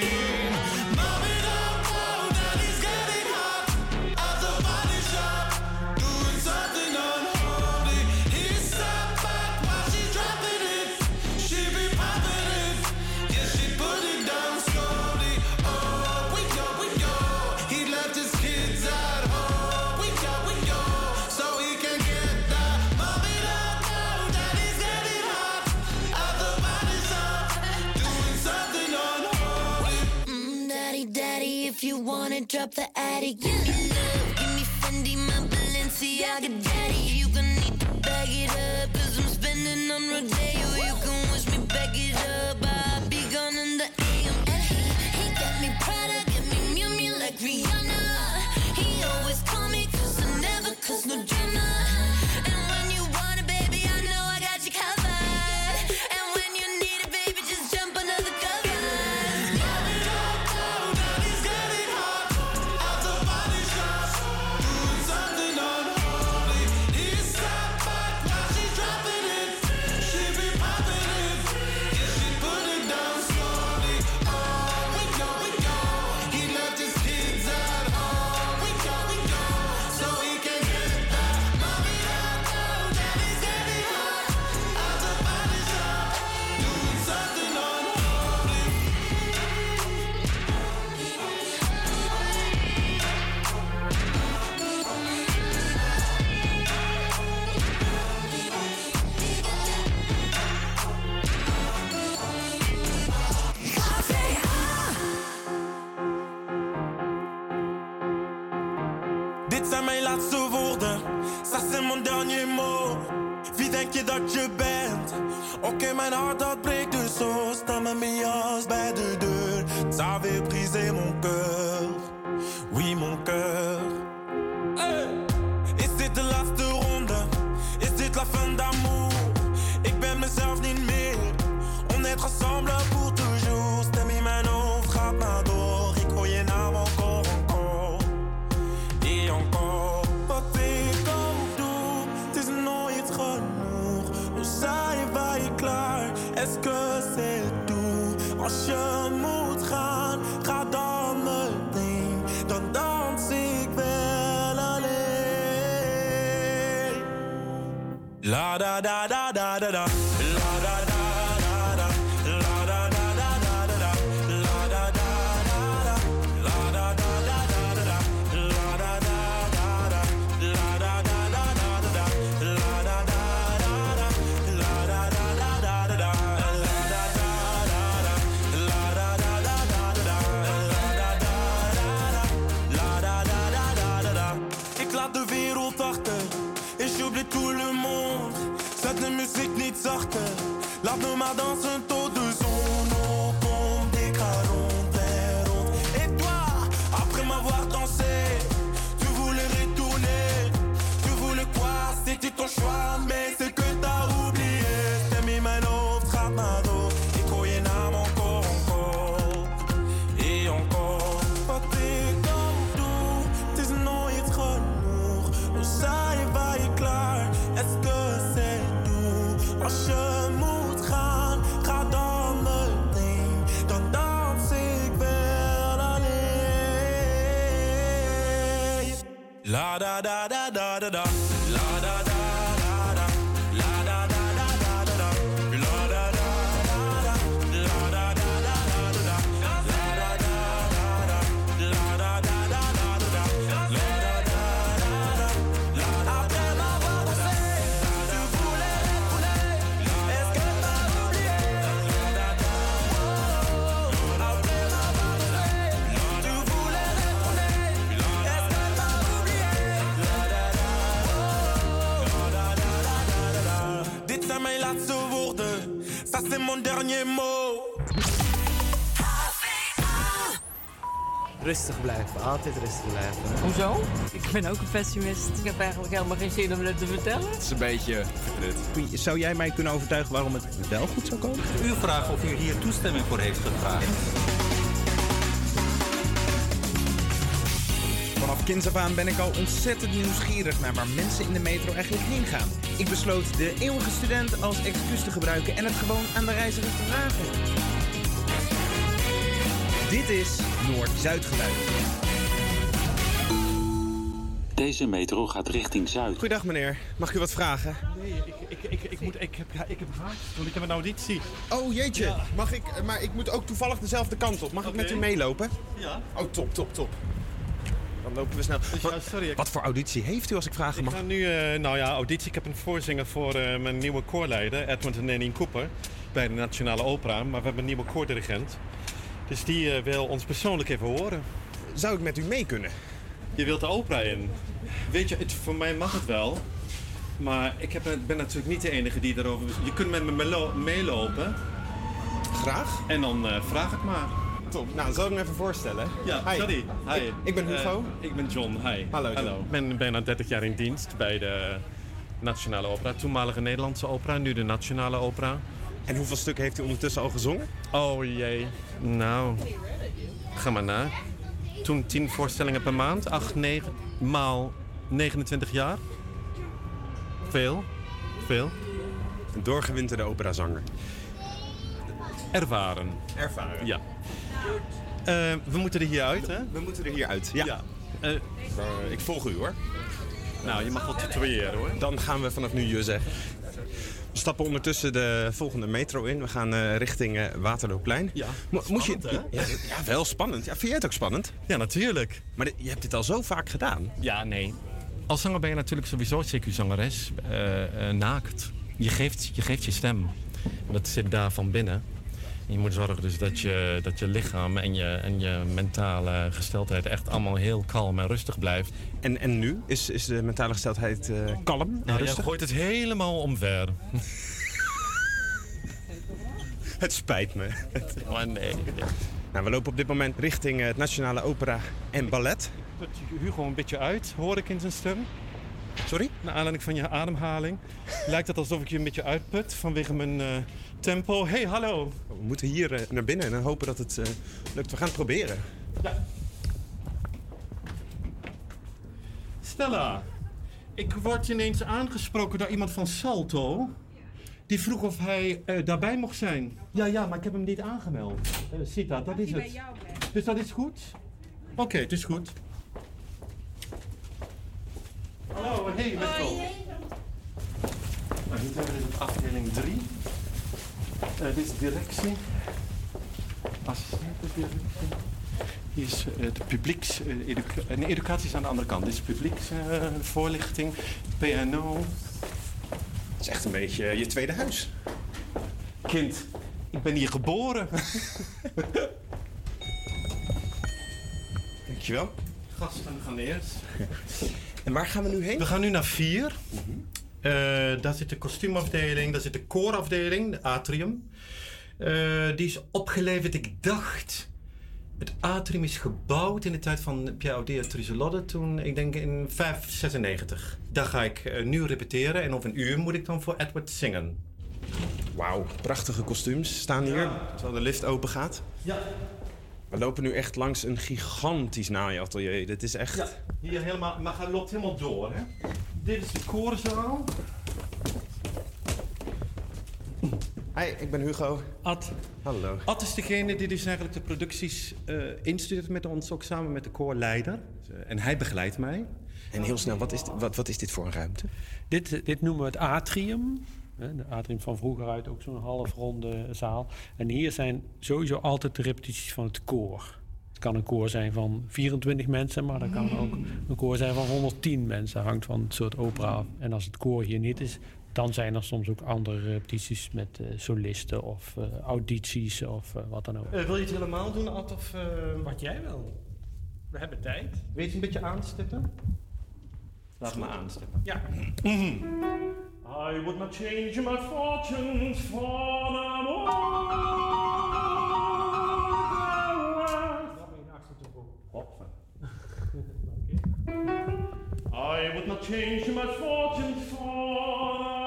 Speaker 8: Wanna drop the attic, give me love, give me Fendi, my Balenciaga,
Speaker 9: c'est mon dernier mot.
Speaker 5: Rustig blijven, altijd rustig blijven.
Speaker 21: Hoezo? Ik ben ook een pessimist. Ik heb eigenlijk helemaal geen zin om het te vertellen.
Speaker 5: Het is een beetje vertrut. Zou jij mij kunnen overtuigen waarom het wel goed zou komen?
Speaker 22: U vraagt of u hier toestemming voor heeft gevraagd.
Speaker 5: Kinds af aan ben ik al ontzettend nieuwsgierig naar waar mensen in de metro eigenlijk heen gaan. Ik besloot de eeuwige student als excuus te gebruiken en het gewoon aan de reiziger te vragen. Dit is Noord-Zuid geluid.
Speaker 23: Deze metro gaat richting Zuid.
Speaker 5: Goedendag meneer, mag ik u wat vragen?
Speaker 24: Nee, ik, ik, ik, ik, moet, ik, heb, ja, ik heb haast, want ik heb een auditie.
Speaker 5: Oh jeetje, mag ik, maar ik moet ook toevallig dezelfde kant op. Mag ik met u meelopen?
Speaker 24: Ja.
Speaker 5: Oh top, top, top. Dan lopen we snel. Wat,
Speaker 24: sorry, ik-
Speaker 5: wat voor auditie heeft u als ik vragen
Speaker 24: Ik
Speaker 5: mag?
Speaker 24: ga nu, eh, nou ja, auditie. Ik heb een voorzinger voor eh, mijn nieuwe koorleider, Edmund en Nenien Cooper, bij de Nationale Opera. Maar we hebben een nieuwe koordirigent. Dus die eh, wil ons persoonlijk even horen.
Speaker 5: Zou ik met u mee kunnen?
Speaker 24: Je wilt de opera in. Weet je, het, voor mij mag het wel. Maar ik heb, ben natuurlijk niet de enige die erover... Je kunt met me meelopen.
Speaker 5: Graag.
Speaker 24: En dan vraag het maar.
Speaker 5: Top. Nou, zal ik me even voorstellen?
Speaker 24: Ja,
Speaker 5: Hi.
Speaker 24: sorry. Hi.
Speaker 5: Ik, ik ben Hugo.
Speaker 24: Eh, ik ben John. Hi.
Speaker 5: Hallo, John.
Speaker 24: Ik ben bijna 30 jaar in dienst bij de Nationale Opera. Toenmalige Nederlandse opera, nu de Nationale Opera.
Speaker 5: En hoeveel stukken heeft u ondertussen al gezongen?
Speaker 24: Oh jee. Nou, ga maar na. Toen 10 voorstellingen per maand. 8, 9 maal 29 jaar. Veel. Veel.
Speaker 5: Een doorgewinterde operazanger.
Speaker 24: Ervaren.
Speaker 5: Ervaren.
Speaker 24: Ja. Eh, we moeten er hier uit, hè?
Speaker 5: We moeten er hier uit, ja.
Speaker 24: Eh,
Speaker 5: ik volg u hoor.
Speaker 24: Nou, je mag wel tutoyeren hoor.
Speaker 5: Dan gaan we vanaf nu je zeggen. We stappen ondertussen de volgende metro in. We gaan eh, richting eh, Waterlooplein.
Speaker 24: Ja,
Speaker 5: Mo- moet je,
Speaker 24: spannend,
Speaker 5: ja, ja, wel spannend. Ja, vind jij het ook spannend?
Speaker 24: Ja, natuurlijk.
Speaker 5: Maar je hebt dit al zo vaak gedaan.
Speaker 24: Ja, nee. Als zanger ben je natuurlijk sowieso CQ-zangeres. eh, eh, naakt. Je geeft, je geeft je stem. Dat zit daar van binnen. Je moet zorgen dus dat je, dat je lichaam en je, en je mentale gesteldheid echt allemaal heel kalm en rustig blijft.
Speaker 5: En, en nu? Is, is de mentale gesteldheid eh, kalm en
Speaker 24: Nou,
Speaker 5: rustig?
Speaker 24: gooit het helemaal omver. [laughs]
Speaker 5: Het spijt me.
Speaker 24: Maar [laughs] nee.
Speaker 5: Nou, we lopen op dit moment richting eh, het Nationale Opera en Ballet.
Speaker 24: Put Hugo een beetje uit, hoor ik in zijn stem.
Speaker 5: Sorry?
Speaker 24: Naar aanleiding van je ademhaling. Lijkt het alsof ik je een beetje uitput vanwege mijn eh, tempo. Hey, hallo.
Speaker 5: We moeten hier eh, naar binnen en dan hopen dat het eh, lukt. We gaan het proberen.
Speaker 24: Ja. Stella, ik word ineens aangesproken door iemand van Salto. Die vroeg of hij eh, daarbij mocht zijn. Ja, ja, maar ik heb hem niet aangemeld. Eh Sita, dat is het. Dus dat is goed? Oké, het is goed. Hallo, hey, welkom. Nou, hier zijn we in afdeling 3. Eh, dit is directie. Assistentendirectie. Hier is eh, de publieks... eh, educa- en educatie is aan de andere kant. Dit is publieksvoorlichting, voorlichting, PNO.
Speaker 5: Het is echt een beetje je tweede huis.
Speaker 24: Kind, ik ben hier geboren.
Speaker 5: Dankjewel.
Speaker 24: Gasten gaan eerst.
Speaker 5: En waar gaan we nu heen?
Speaker 24: We gaan nu naar 4. Daar zit de kostuumafdeling, daar zit de koorafdeling, de atrium. Eh, die is opgeleverd, ik dacht. Het atrium is gebouwd in de tijd van Pierre Audier Truselotte toen, ik denk in 596. Daar ga ik eh, nu repeteren en over een uur moet ik dan voor Edward zingen.
Speaker 5: Wauw, prachtige kostuums staan hier, terwijl de lift open gaat.
Speaker 24: Ja.
Speaker 5: We lopen nu echt langs een gigantisch naaiatelier. Dit is echt...
Speaker 24: Ja, hier helemaal, maar hij loopt helemaal door. Hè? Dit is de koorzaal.
Speaker 5: Hi, ik ben Hugo.
Speaker 24: Ad.
Speaker 5: Hallo.
Speaker 24: Ad is degene die dus eigenlijk de producties eh instudeert met ons, ook samen met de koorleider. En hij begeleidt mij.
Speaker 5: En heel snel, wat is, wat, wat is dit voor een ruimte?
Speaker 25: Dit, dit noemen we het atrium. De atrium van vroeger uit, ook zo'n halfronde zaal. En hier zijn sowieso altijd de repetities van het koor. Het kan een koor zijn van 24 mensen, maar dat kan ook een koor zijn van 110 mensen. Hangt van het soort opera af. En als het koor hier niet is, dan zijn er soms ook andere repetities met eh, solisten of eh, audities of eh, wat dan ook.
Speaker 24: Wil je het helemaal doen, Ad? Of, eh,
Speaker 25: Wat jij wil. We hebben tijd.
Speaker 24: Weet je een beetje aanstippen? Laat me aanstippen.
Speaker 25: Ja.
Speaker 24: I would not change my fortunes for the [laughs] I would not change my fortunes for the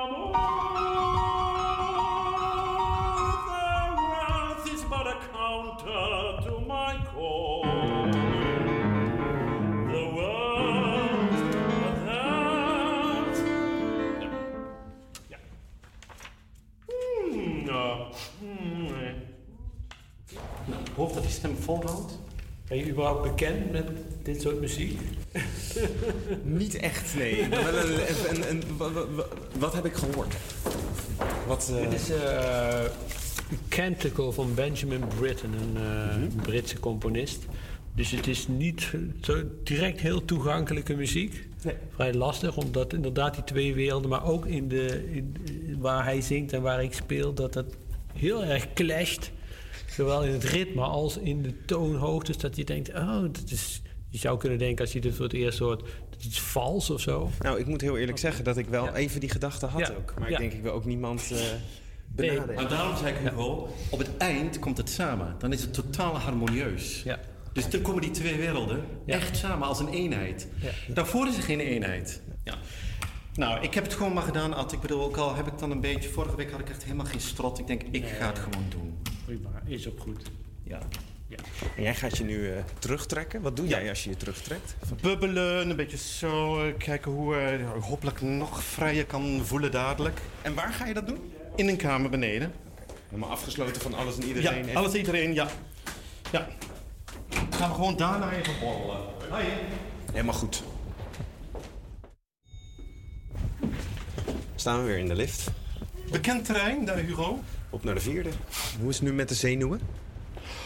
Speaker 24: stem volhoudt.
Speaker 25: Ben je überhaupt bekend met dit soort muziek? [laughs]
Speaker 5: Niet echt, nee. Wel een, een, een- wa- wa- wa- wat heb ik gehoord? Wat, eh,
Speaker 25: Dit is eh, een Canticle van Benjamin Britten, een eh,
Speaker 5: Mhm.
Speaker 25: Britse componist. Dus het is niet zo direct heel toegankelijke muziek. Vrij lastig, omdat inderdaad die twee werelden, maar ook in de, in waar hij zingt en waar ik speel, dat dat heel erg clasht. Zowel in het ritme als in de toonhoogtes, dat je denkt, oh, dat is... Je zou kunnen denken als je dit voor het eerst hoort, dat is vals of zo.
Speaker 5: Nou, ik moet heel eerlijk zeggen dat ik wel even die gedachte had
Speaker 25: Ja.
Speaker 5: ook. Maar
Speaker 25: Ja.
Speaker 5: ik denk, ik wil ook niemand eh benaderen.
Speaker 24: Maar daarom zei ik Hugo, op het eind komt het samen. Dan is het totaal harmonieus.
Speaker 25: Ja.
Speaker 24: Dus dan komen die twee werelden echt samen als een eenheid. Daarvoor is er geen eenheid. Ja. Nou, ik heb het gewoon maar gedaan, Ad. Ik bedoel, ook al heb ik dan een beetje... Vorige week had ik echt helemaal geen strot. Ik denk, ik ga het gewoon doen.
Speaker 25: Prima, is ook goed.
Speaker 24: Ja.
Speaker 25: ja.
Speaker 5: En jij gaat je nu eh, terugtrekken. Wat doe
Speaker 24: Ja.
Speaker 5: jij als je je terugtrekt?
Speaker 24: Bubbelen, een beetje zo. eh, kijken hoe eh hopelijk nog vrijer kan voelen dadelijk.
Speaker 5: En waar ga je dat doen?
Speaker 24: In een kamer beneden.
Speaker 5: Helemaal afgesloten van alles en iedereen.
Speaker 24: Ja, alles en iedereen, ja. Ja. Gaan we gewoon daarna even borrelen. Hoi.
Speaker 5: Helemaal goed. Staan we weer in de lift.
Speaker 24: Bekend terrein, daar Hugo.
Speaker 5: Op naar de vierde. Hoe is het nu met de zenuwen?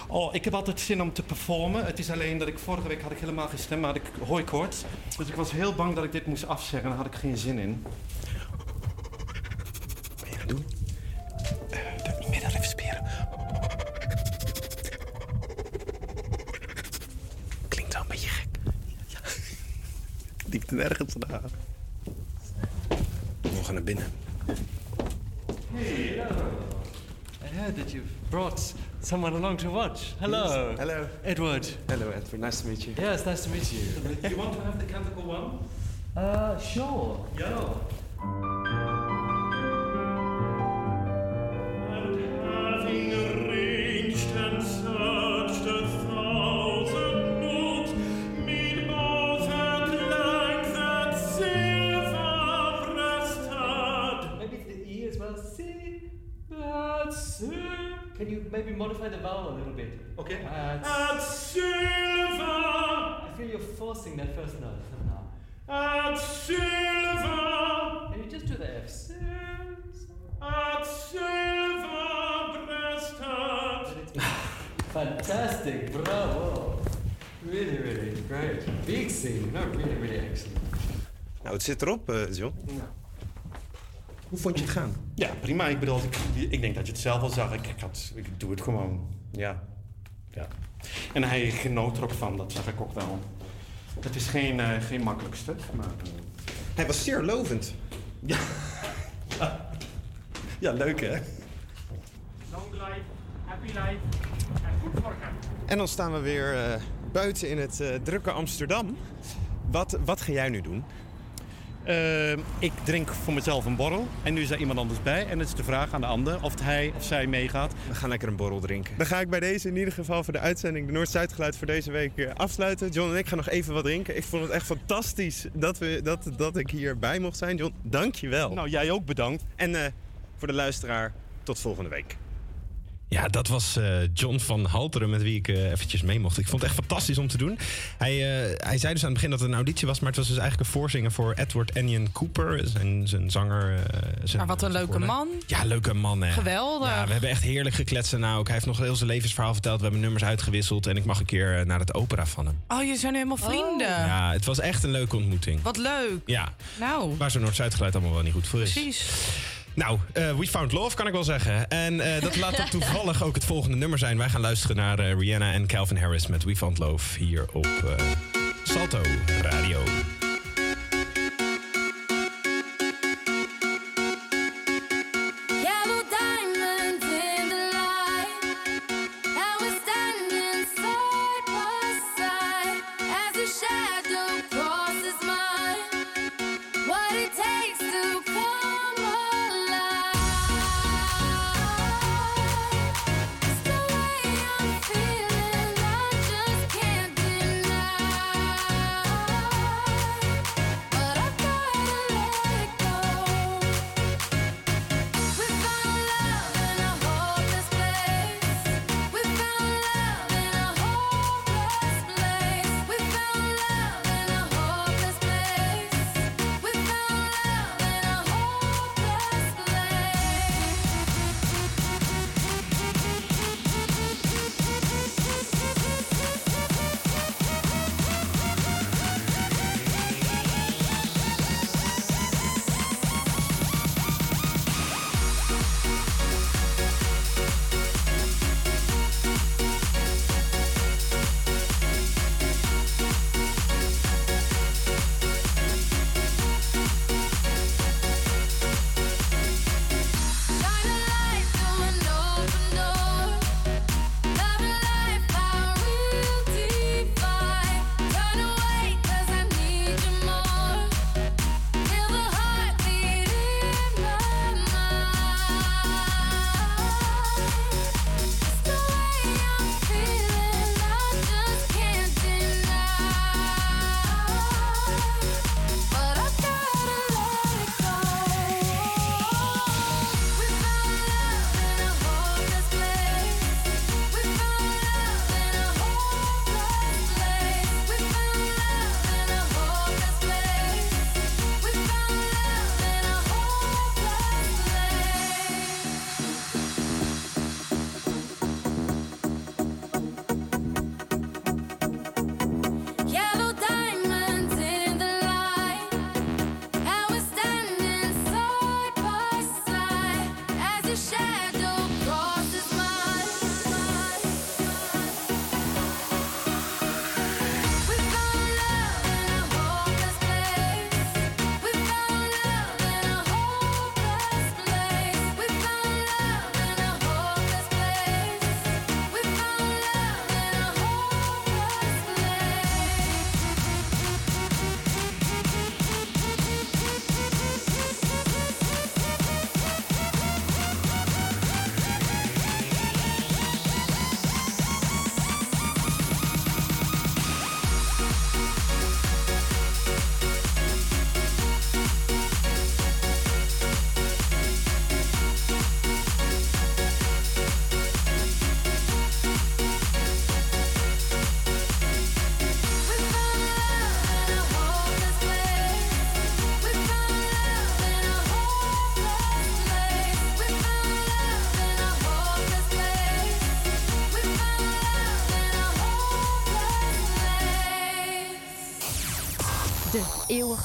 Speaker 24: Oh, ik heb altijd zin om te performen. Het is alleen dat ik vorige week had ik helemaal geen stem, maar had ik hooikoorts. Dus ik was heel bang dat ik dit moest afzeggen. Daar had ik geen zin in.
Speaker 5: Wat ben je aan het doen?
Speaker 24: Eh, de middenrifspieren.
Speaker 5: Klinkt wel een beetje gek.
Speaker 24: Die nergens naar.
Speaker 5: We gaan naar binnen.
Speaker 24: Hey,
Speaker 26: I heard that you've brought someone along to watch. Hello.
Speaker 27: Yes. Hello.
Speaker 26: Edward.
Speaker 27: Hello, Edward. Nice to meet you.
Speaker 26: Yes, nice to meet you.
Speaker 27: You want to have the canticle one?
Speaker 26: Uh, sure.
Speaker 27: Yeah.
Speaker 28: Having
Speaker 26: that first note somehow.
Speaker 28: At silver.
Speaker 26: Can you just do the Fs?
Speaker 28: At silver breasted. [laughs]
Speaker 26: Fantastic, bravo. Really, really great. Big scene. No, really, really excellent.
Speaker 27: Nou, het zit erop, eh, John. Hoe vond je het gaan?
Speaker 24: Ja, prima. Ik bedoel, ik, ik denk dat je het zelf al zag. Ik, ik, had, ik doe het gewoon. Ja. ja. En hij genoot er ook van, dat zag ik ook wel. Het is geen, eh, geen makkelijk stuk, maar... eh,
Speaker 27: Hij was zeer lovend.
Speaker 24: Ja. [laughs] ja, leuk hè?
Speaker 28: Long life, happy life en goed vorken.
Speaker 27: En dan staan we weer eh, buiten in het eh, drukke Amsterdam. Wat, wat ga jij nu doen?
Speaker 24: Eh, ik drink voor mezelf een borrel en nu is er iemand anders bij. En het is de vraag aan de ander of hij of zij meegaat.
Speaker 27: We gaan lekker een borrel drinken. Dan ga ik bij deze in ieder geval voor de uitzending de Noord-Zuid geluid voor deze week eh, afsluiten. John en ik gaan nog even wat drinken. Ik vond het echt fantastisch dat, we, dat, dat ik hierbij mocht zijn. John, dank je wel.
Speaker 24: Nou, jij ook bedankt.
Speaker 27: En eh, voor de luisteraar, tot volgende week.
Speaker 5: Ja, dat was eh, John van Halteren met wie ik eh, eventjes mee mocht. Ik vond het echt fantastisch om te doen. Hij, eh, hij zei dus aan het begin dat het een auditie was, maar het was dus eigenlijk een voorzinger voor Edward Enion Cooper, zijn, zijn zanger. eh, zijn,
Speaker 19: Maar wat een leuke man.
Speaker 5: Ja, leuke man. Hè.
Speaker 19: Geweldig.
Speaker 5: Ja, we hebben echt heerlijk gekletst en nou ook. Hij heeft nog heel zijn levensverhaal verteld. We hebben nummers uitgewisseld en ik mag een keer naar het opera van hem.
Speaker 19: Oh, jullie zijn nu helemaal vrienden.
Speaker 5: Ja, het was echt een leuke ontmoeting.
Speaker 19: Wat leuk.
Speaker 5: Ja,
Speaker 19: Nou,
Speaker 5: waar zo'n Noord-Zuid geluid allemaal wel niet goed voor is.
Speaker 19: precies.
Speaker 5: Nou, eh, We Found Love kan ik wel zeggen. En eh, dat laat dan [laughs] toevallig ook het volgende nummer zijn. Wij gaan luisteren naar eh, Rihanna en Calvin Harris met We Found Love hier op Salto Radio.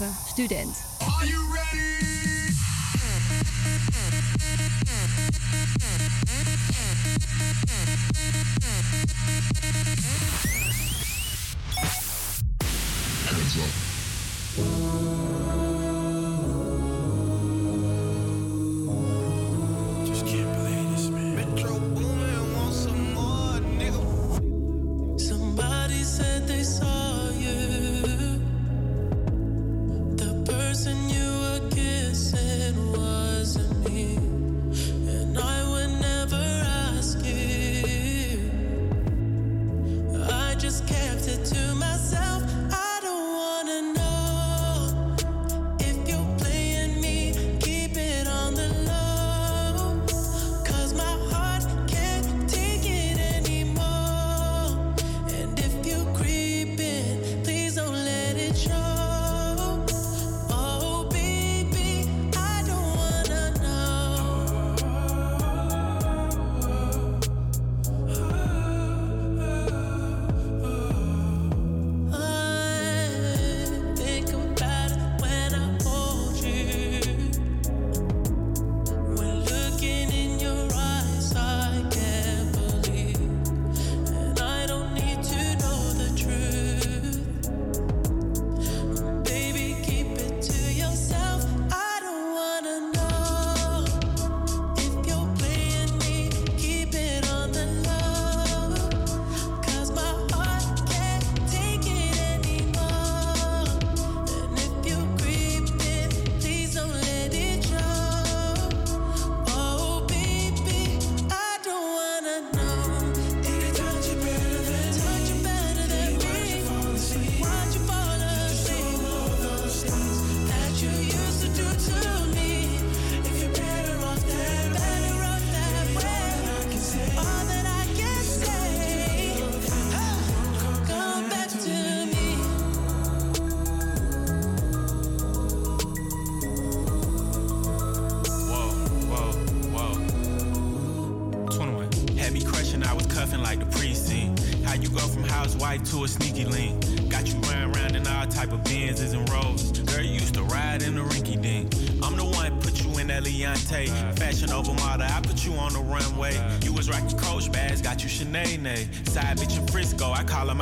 Speaker 15: student.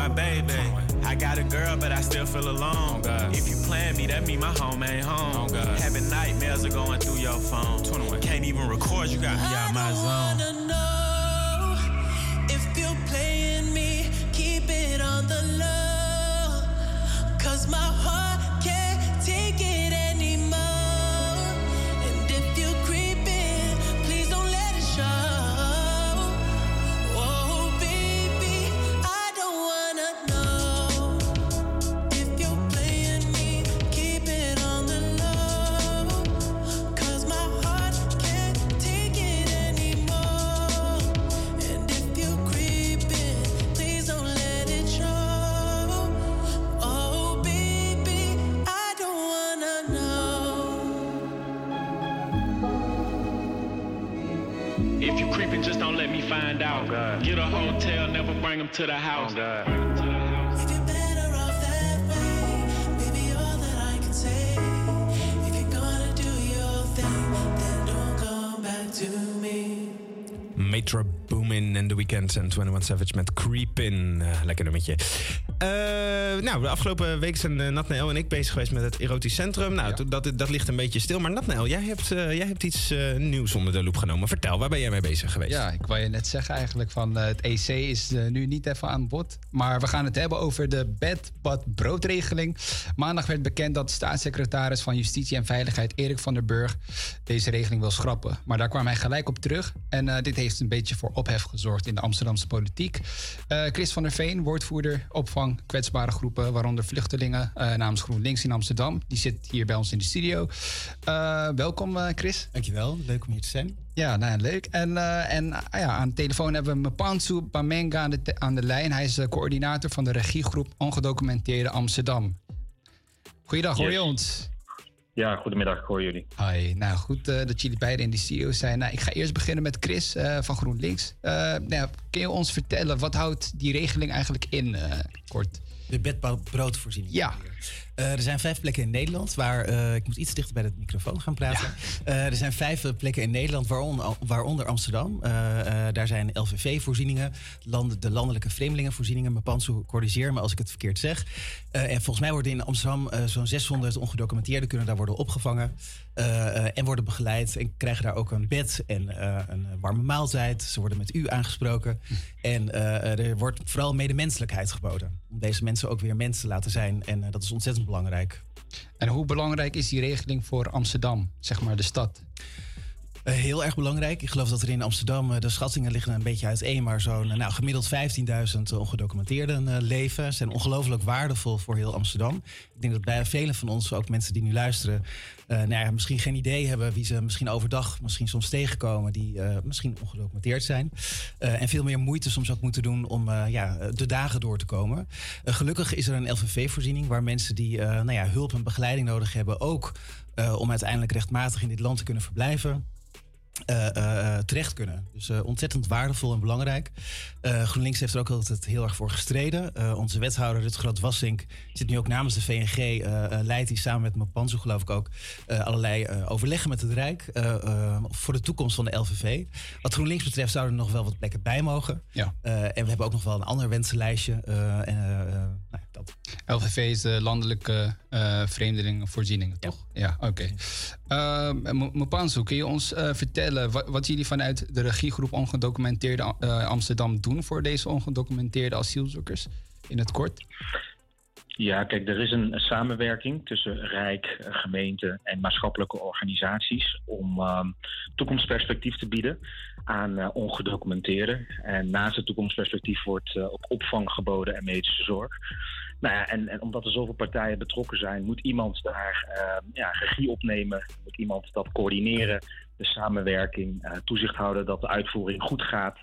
Speaker 29: My baby. I
Speaker 9: got a girl, but I still feel alone. Oh, if you plan me, that mean my home ain't home.
Speaker 29: Come back to me.
Speaker 5: Metro Boomin en The Weeknd en 21 Savage met Creepin. Eh, lekker nummertje. Eh, nou, de afgelopen week zijn uh, Natnael en ik bezig geweest met het erotisch centrum. Nou, dat, dat ligt een beetje stil. Maar Natnael, jij hebt, eh, jij hebt iets nieuws onder de loep genomen. Vertel, waar ben jij mee bezig geweest?
Speaker 16: Ja, ik wou je net zeggen eigenlijk van het EC is nu niet even aan bod. Maar we gaan het hebben over de bed, bad, broodregeling. Maandag werd bekend dat staatssecretaris van Justitie en Veiligheid Erik van der Burg deze regeling wil schrappen. Maar daar kwam hij gelijk op terug. En dit heeft een beetje voor ophef gezorgd in de Amsterdamse politiek. Chris van der Veen, woordvoerder opvang kwetsbare groepen, waaronder vluchtelingen eh, namens GroenLinks in Amsterdam. Die zit hier bij ons in de studio. Eh, welkom eh, Chris.
Speaker 30: Dankjewel, leuk om hier te zijn.
Speaker 16: Ja, nou, leuk. En, eh, en ah ja, aan de telefoon hebben we Mpansu Bamenga aan de, aan de lijn. Hij is de coördinator van de regiegroep Ongedocumenteerde Amsterdam. Goeiedag, hoor je
Speaker 31: Yes.
Speaker 16: ons?
Speaker 31: Ja, goedemiddag, ik hoor jullie.
Speaker 16: Hoi, nou goed eh, dat jullie beiden in de studio zijn. Nou, ik ga eerst beginnen met Chris eh, van GroenLinks. Eh, nou, kun je ons vertellen, wat houdt die regeling eigenlijk in, eh, kort?
Speaker 30: De bedbroodvoorziening.
Speaker 16: Ja.
Speaker 30: Eh, er zijn vijf plekken in Nederland waar. eh, ik moet iets dichter bij de microfoon gaan praten. Eh, er zijn vijf plekken in Nederland, waaronder, waaronder Amsterdam. Daar zijn LVV-voorzieningen, land, de landelijke vreemdelingenvoorzieningen. Mijn corrigeer me als ik het verkeerd zeg. En volgens mij worden in Amsterdam zo'n 600 ongedocumenteerden kunnen daar worden opgevangen. en worden begeleid en krijgen daar ook een bed en een warme maaltijd. Ze worden met u aangesproken. En er wordt vooral medemenselijkheid geboden. Om deze mensen ook weer mensen te laten zijn. En dat is ontzettend belangrijk.
Speaker 16: En hoe belangrijk is die regeling voor Amsterdam, zeg maar de stad?
Speaker 30: Eh, heel erg belangrijk. Ik geloof dat er in Amsterdam, eh, de schattingen liggen een beetje uiteen, maar zo'n eh, nou, gemiddeld 15.000 ongedocumenteerden leven. Zijn ongelooflijk waardevol voor heel Amsterdam. Ik denk dat bij velen van ons, ook mensen die nu luisteren, nou ja, misschien geen idee hebben wie ze misschien overdag misschien soms tegenkomen, die misschien ongedocumenteerd zijn. En veel meer moeite soms ook moeten doen om ja, de dagen door te komen. Gelukkig is er een LVV-voorziening waar mensen die nou ja, hulp en begeleiding nodig hebben, ook om uiteindelijk rechtmatig in dit land te kunnen verblijven eh, eh, eh, terecht kunnen. Dus ontzettend waardevol en belangrijk. GroenLinks heeft er ook altijd heel erg voor gestreden. Onze wethouder Rutger Groot-Wassink zit nu ook namens de VNG. leidt hij samen met Mapanzo geloof ik ook allerlei overleggen met het Rijk voor de toekomst van de LVV. Wat GroenLinks betreft zouden er nog wel wat plekken bij mogen.
Speaker 16: Ja.
Speaker 30: En we hebben ook nog wel een ander wensenlijstje. en, nou, dat.
Speaker 16: LVV is de landelijke eh vreemdelingenvoorzieningen, toch? Ja, oké. Ehm, Mo- Mopanzo, kun je ons eh, vertellen wat, wat jullie vanuit de regiegroep Ongedocumenteerde eh, Amsterdam doen voor deze ongedocumenteerde asielzoekers? In het kort.
Speaker 31: Ja, kijk, er is een samenwerking tussen Rijk, eh, gemeente en maatschappelijke organisaties om ehm, toekomstperspectief te bieden aan eh, ongedocumenteerden. En naast het toekomstperspectief wordt eh, ook opvang geboden en medische zorg. Nou ja, en, en omdat er zoveel partijen betrokken zijn, moet iemand daar ehm, ja, regie opnemen, moet iemand dat coördineren, de samenwerking, eh, toezicht houden dat de uitvoering goed gaat.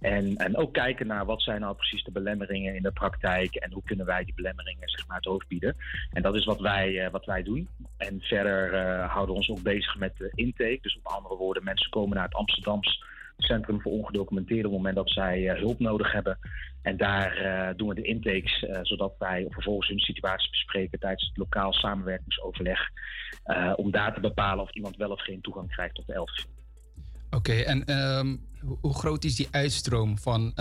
Speaker 31: En, en ook kijken naar wat zijn nou precies de belemmeringen in de praktijk en hoe kunnen wij die belemmeringen zeg maar, het hoofd bieden. En dat is wat wij, eh, wat wij doen. En verder houden we ons ook bezig met de intake. Dus op andere woorden, mensen komen naar het Amsterdams Centrum voor Ongedocumenteerden op het moment dat zij eh, hulp nodig hebben. En daar eh, doen we de intakes, eh, zodat wij vervolgens hun situatie bespreken tijdens het lokaal samenwerkingsoverleg. om daar te bepalen of iemand wel of geen toegang krijgt tot de LVV.
Speaker 16: Oké, en ehm, hoe, groot is die uitstroom van,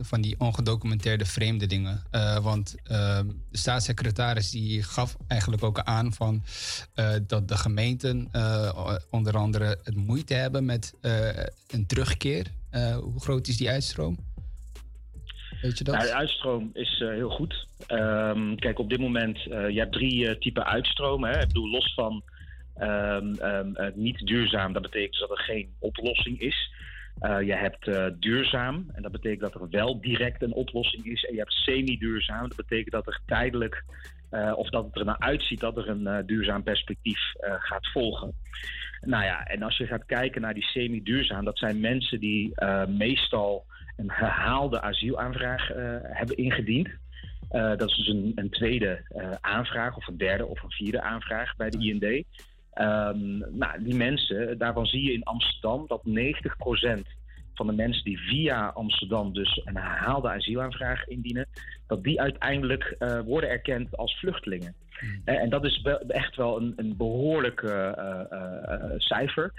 Speaker 16: van die ongedocumenteerde vreemdelingen? Eh, want ehm, de staatssecretaris die gaf eigenlijk ook aan van, eh, dat de gemeenten eh, onder andere het moeite hebben met een terugkeer. Hoe groot is die uitstroom? Weet je dat?
Speaker 31: Nou, de uitstroom is heel goed. Ehm, kijk, op dit moment, je hebt drie typen uitstromen. Ik bedoel, los van eh, niet duurzaam, dat betekent dus dat er geen oplossing is. Eh, je hebt eh, duurzaam, en dat betekent dat er wel direct een oplossing is. En je hebt semi-duurzaam, dat betekent dat er tijdelijk, eh, of dat het er naar uitziet dat er een duurzaam perspectief gaat volgen. Nou ja, en als je gaat kijken naar die semi-duurzaam, dat zijn mensen die meestal een herhaalde asielaanvraag hebben ingediend. Dat is dus een, een tweede aanvraag, of een derde of een vierde aanvraag bij de IND. Ehm, nou, die mensen, daarvan zie je in Amsterdam dat 90% van de mensen die via Amsterdam dus een herhaalde asielaanvraag indienen, dat die uiteindelijk eh, worden erkend als vluchtelingen. Eh, en dat is echt wel een, een behoorlijk eh, eh, eh, cijfer.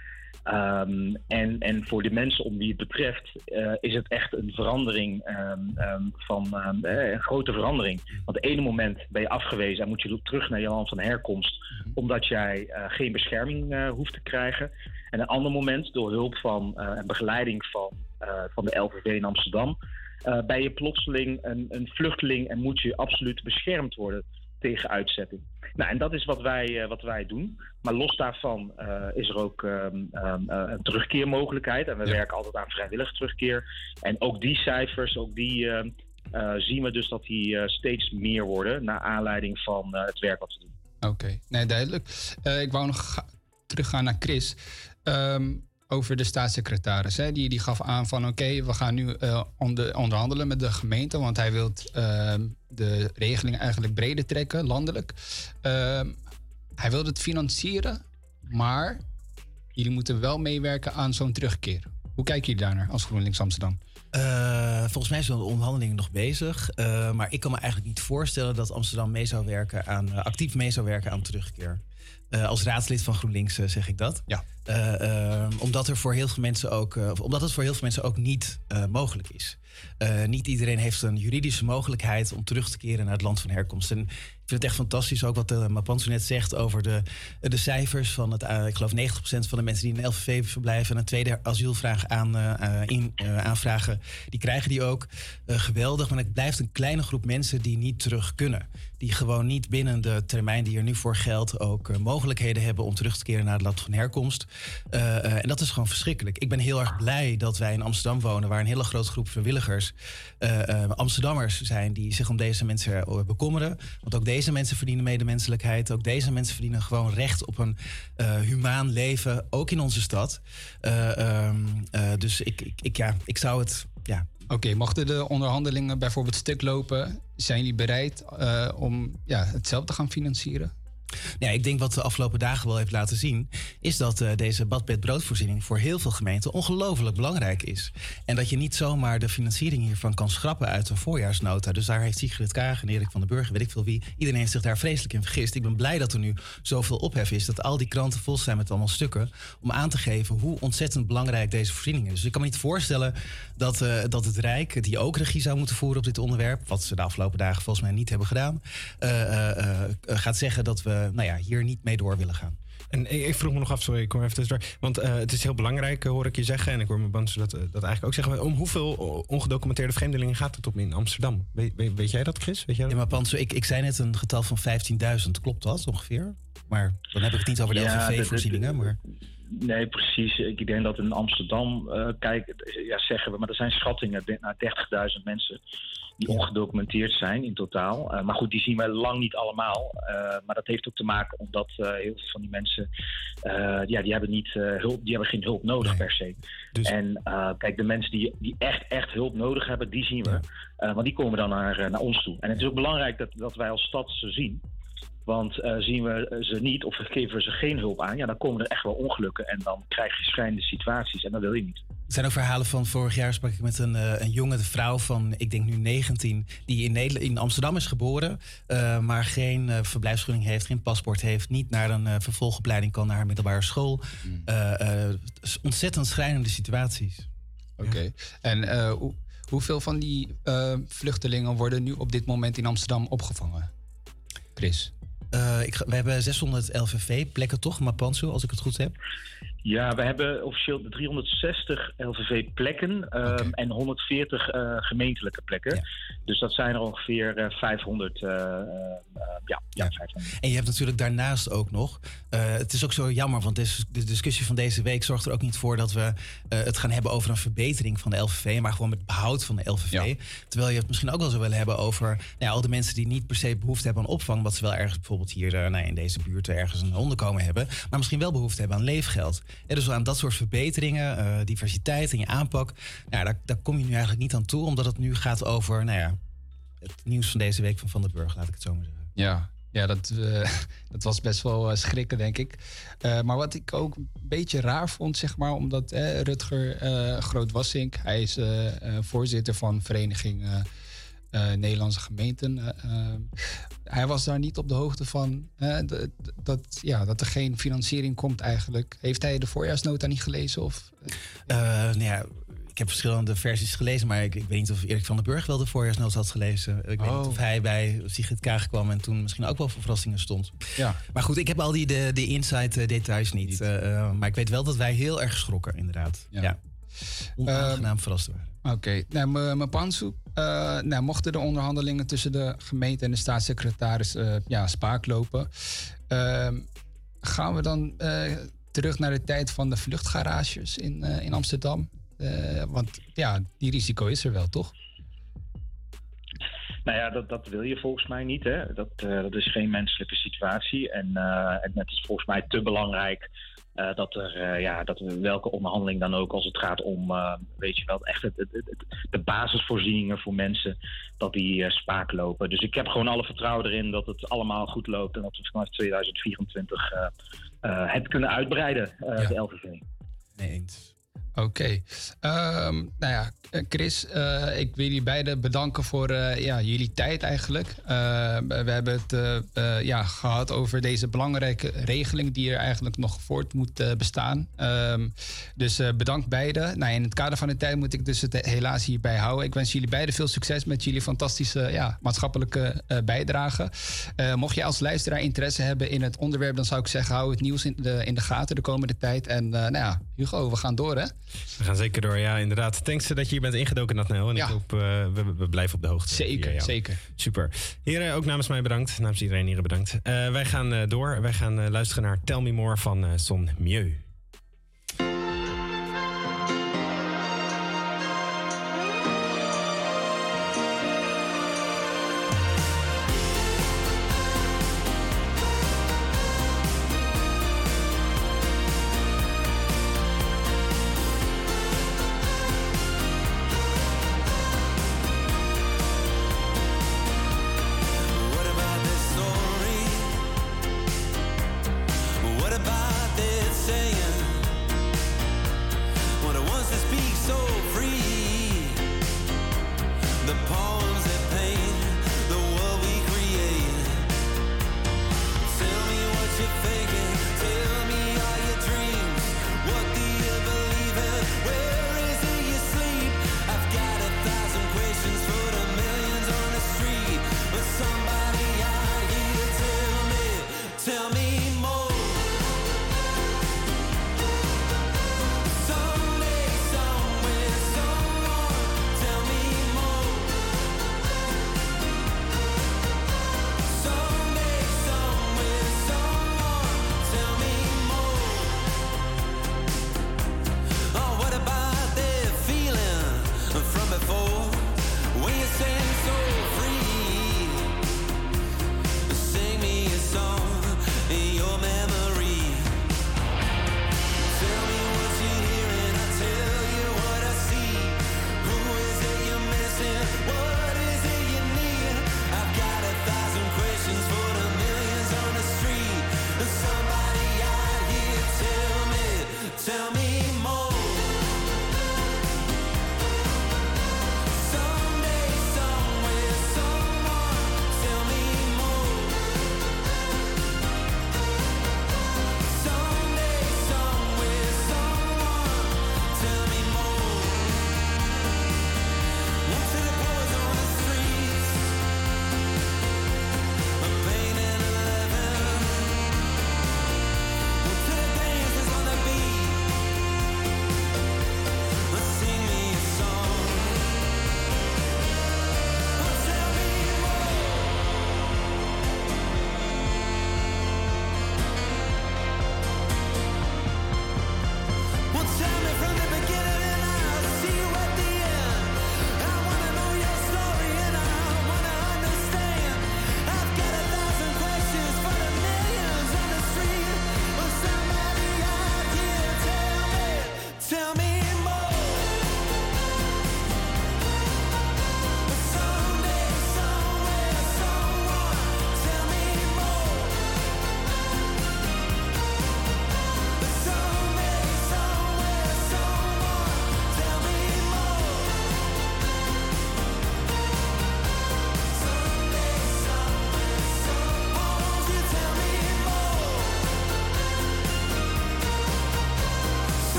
Speaker 31: Ehm, en, en voor de mensen om wie het betreft eh, is het echt een verandering ehm, ehm, van eh, een grote verandering. Want het ene moment ben je afgewezen en moet je terug naar je land van herkomst, omdat jij eh, geen bescherming eh, hoeft te krijgen. En een ander moment, door hulp van en begeleiding van, van de LVV in Amsterdam, ben je plotseling een, een vluchteling en moet je absoluut beschermd worden tegen uitzetting. Nou, en dat is wat wij, eh, wat wij doen. Maar los daarvan eh, is er ook ehm, ehm, eh, een terugkeermogelijkheid. En we werken altijd aan vrijwillige terugkeer. En ook die cijfers, ook die ehm, eh, zien we dus dat die steeds meer worden... naar aanleiding van het werk wat we doen.
Speaker 16: Oké, nee, duidelijk. Ik wou nog ga- teruggaan naar Chris. Over de staatssecretaris. Hè? Die, die gaf aan van oké, we gaan nu eh, onder, onderhandelen met de gemeente. Want hij wil ehm, de regeling eigenlijk breder trekken, landelijk. Ehm, hij wil het financieren, maar jullie moeten wel meewerken aan zo'n terugkeer. Hoe kijken jullie daarnaar als GroenLinks Amsterdam?
Speaker 30: Eh, volgens mij zijn de onderhandelingen nog bezig. Eh, maar ik kan me eigenlijk niet voorstellen dat Amsterdam mee zou werken aan, actief mee zou werken aan terugkeer. Eh, als raadslid van GroenLinks eh, zeg ik dat.
Speaker 32: Ja.
Speaker 30: Eh, eh, omdat, er voor heel veel mensen ook, of omdat het voor heel veel mensen ook niet mogelijk is. Niet iedereen heeft een juridische mogelijkheid om terug te keren naar het land van herkomst. En ik vind het echt fantastisch ook wat Mapanso net zegt over de, de cijfers. Van het, ik geloof 90% van de mensen die in LVV verblijven en een tweede asielvraag aan, in, aanvragen, die krijgen die ook. Geweldig, maar het blijft een kleine groep mensen die niet terug kunnen. Die gewoon niet binnen de termijn die er nu voor geldt ook eh, mogelijkheden hebben om terug te keren naar het land van herkomst. Eh, eh, en dat is gewoon verschrikkelijk. Ik ben heel erg blij dat wij in Amsterdam wonen, waar een hele grote groep vrijwilligers Amsterdammers zijn die zich om deze mensen bekommeren. Want ook deze mensen verdienen medemenselijkheid. Ook deze mensen verdienen gewoon recht op een humaan leven, ook in onze stad. Eh, ehm, eh, dus ik, ik, ik, ja, ik zou het. Ja,
Speaker 16: Oké, mochten de onderhandelingen bijvoorbeeld stuk lopen, zijn jullie bereid eh, om ja, het zelf te gaan financieren?
Speaker 30: Ja, ik denk wat de afgelopen dagen wel heeft laten zien, is dat eh, deze badbed-broodvoorziening voor heel veel gemeenten ongelooflijk belangrijk is. En dat je niet zomaar de financiering hiervan kan schrappen uit een voorjaarsnota. Dus daar heeft Sigrid Kaag en Erik van den Burger, weet ik veel wie, iedereen heeft zich daar vreselijk in vergist. Ik ben blij dat er nu zoveel ophef is, dat al die kranten vol zijn met allemaal stukken, om aan te geven hoe ontzettend belangrijk deze voorziening is. Dus ik kan me niet voorstellen dat, eh, dat het Rijk, die ook regie zou moeten voeren op dit onderwerp, wat ze de afgelopen dagen volgens mij niet hebben gedaan, eh, gaat zeggen dat we nou ja, hier niet mee door willen gaan.
Speaker 5: En ik vroeg me nog af, sorry, ik kom even tussendoor. Want eh, het is heel belangrijk, eh, hoor ik je zeggen. En ik hoor mijn band dat, eh, dat eigenlijk ook zeggen. Maar om hoeveel ongedocumenteerde vreemdelingen gaat het om in Amsterdam? Weet, weet, weet jij dat, Chris? Weet jij dat?
Speaker 30: Ja, maar ik, ik zei net een getal van 15.000. Klopt dat ongeveer? Maar dan heb ik het niet over de
Speaker 31: Ja, dat-
Speaker 30: LVV-voorzieningen. Maar...
Speaker 31: Nee, precies. Ik denk dat in Amsterdam, eh, kijk, ja, zeggen we, maar er zijn schattingen naar 30.000 mensen die ongedocumenteerd zijn in totaal. Eh, maar goed, die zien wij lang niet allemaal. Eh, maar dat heeft ook te maken omdat eh, heel veel van die mensen, ja, die hebben niet hulp, die hebben geen hulp nodig per se. En eh, kijk, de mensen die, die echt, echt hulp nodig hebben, die zien we. Want die komen dan naar, naar ons toe. En het is ook belangrijk dat, dat wij als stad ze zien. Want eh, zien we ze niet of geven we ze geen hulp aan, ja, dan komen er echt wel ongelukken en dan krijg je schrijnende situaties en dat wil je niet.
Speaker 30: Er zijn ook verhalen van vorig jaar sprak ik met een, eh, een jonge vrouw van, ik denk nu 19, die in, Nederland, in Amsterdam is geboren, eh, maar geen eh, verblijfsvergunning heeft, geen paspoort heeft, niet naar een eh, vervolgopleiding kan naar haar middelbare school. Eh, eh, s- ontzettend schrijnende situaties.
Speaker 16: Oké. En eh, hoe- hoeveel van die eh, vluchtelingen worden nu op dit moment in Amsterdam opgevangen? Chris?
Speaker 30: Eh, ik, we hebben 600 LVV-plekken toch, Mapansu, als ik het goed heb.
Speaker 31: Ja, we hebben officieel de 360 LVV-plekken ehm, en 140 eh, gemeentelijke plekken. Dus dat zijn er ongeveer eh, 500. eh, eh, eh, ja, ja, 500.
Speaker 30: En je hebt natuurlijk daarnaast ook nog. het is ook zo jammer, want de discussie van deze week zorgt er ook niet voor dat we het gaan hebben over een verbetering van de LVV, maar gewoon met behoud van de LVV. Terwijl je het misschien ook wel zou willen hebben over nou ja, al de mensen die niet per se behoefte hebben aan opvang, wat ze wel ergens bijvoorbeeld hier nou ja, in deze buurt ergens een onderkomen hebben, maar misschien wel behoefte hebben aan leefgeld. Dus aan dat soort verbeteringen, eh, diversiteit in je aanpak, nou, daar, daar kom je nu eigenlijk niet aan toe, omdat het nu gaat over nou ja, het nieuws van deze week van Van der Burg, laat ik het zo maar zeggen.
Speaker 16: Ja, ja dat, eh, [laughs] dat was best wel eh, schrikken, denk ik. Maar wat ik ook een beetje raar vond, zeg maar, omdat Rutger Groot-Wassink, hij is voorzitter van Vereniging eh, Nederlandse Gemeenten. eh, eh, hij was daar niet op de hoogte van dat, ja, dat er geen financiering komt eigenlijk. Heeft hij de voorjaarsnota niet gelezen? Of?
Speaker 30: Nou ja, ik heb verschillende versies gelezen, maar ik, ik weet niet of Erik van den Burg wel de voorjaarsnoot had gelezen. Ik weet niet
Speaker 16: Oh.
Speaker 30: of hij bij Sigrid Kaag kwam en toen misschien ook wel voor verrassingen stond.
Speaker 16: Ja.
Speaker 30: Maar goed, ik heb al die de, de inside details niet. Eh, maar ik weet wel dat wij heel erg geschrokken, inderdaad. Ja. Onaangenaam verrast waren.
Speaker 16: Oké, nou, me- me Eh, nou, mochten de onderhandelingen tussen de gemeente en de staatssecretaris eh, ja, spaak lopen, ehm, gaan we dan eh, terug naar de tijd van de vluchtgarages in, in Amsterdam? Want ja, die risico is er wel, toch?
Speaker 31: Nou ja, dat, dat wil je volgens mij niet. Hè? Dat, dat is geen menselijke situatie. En, en het is volgens mij te belangrijk eh, dat er, eh, ja, dat er welke onderhandeling dan ook, als het gaat om, eh, weet je wel, echt het, het, het- het- de basisvoorzieningen voor mensen, dat die spaak lopen. Dus ik heb gewoon alle vertrouwen erin dat het allemaal goed loopt en dat we vanaf 2024 eh, eh, het kunnen uitbreiden, eh, de LVV.
Speaker 30: Nee eens.
Speaker 16: Oké. Ehm, nou ja, Chris, eh, ik wil jullie beiden bedanken voor eh, ja, jullie tijd eigenlijk. Eh, we hebben het eh, ja, gehad over deze belangrijke regeling die er eigenlijk nog voort moet bestaan. Ehm, dus bedankt beiden. Nou, in het kader van de tijd moet ik dus het helaas hierbij houden. Ik wens jullie beiden veel succes met jullie fantastische ja, maatschappelijke bijdrage. Mocht je als luisteraar interesse hebben in het onderwerp, dan zou ik zeggen, hou het nieuws in de, in de gaten de komende tijd. En nou ja, Hugo, we gaan door hè?
Speaker 9: We gaan zeker door, ja, inderdaad. Thanks dat je hier bent ingedoken, Natnel. En ik hoop, eh, we, we blijven op de hoogte.
Speaker 16: Zeker,
Speaker 9: Hier, ja.
Speaker 16: zeker.
Speaker 9: Super. Heren, ook namens mij bedankt. Namens iedereen hier bedankt. Eh, wij gaan eh, door. Wij gaan luisteren naar Tell Me More van Son Mieux.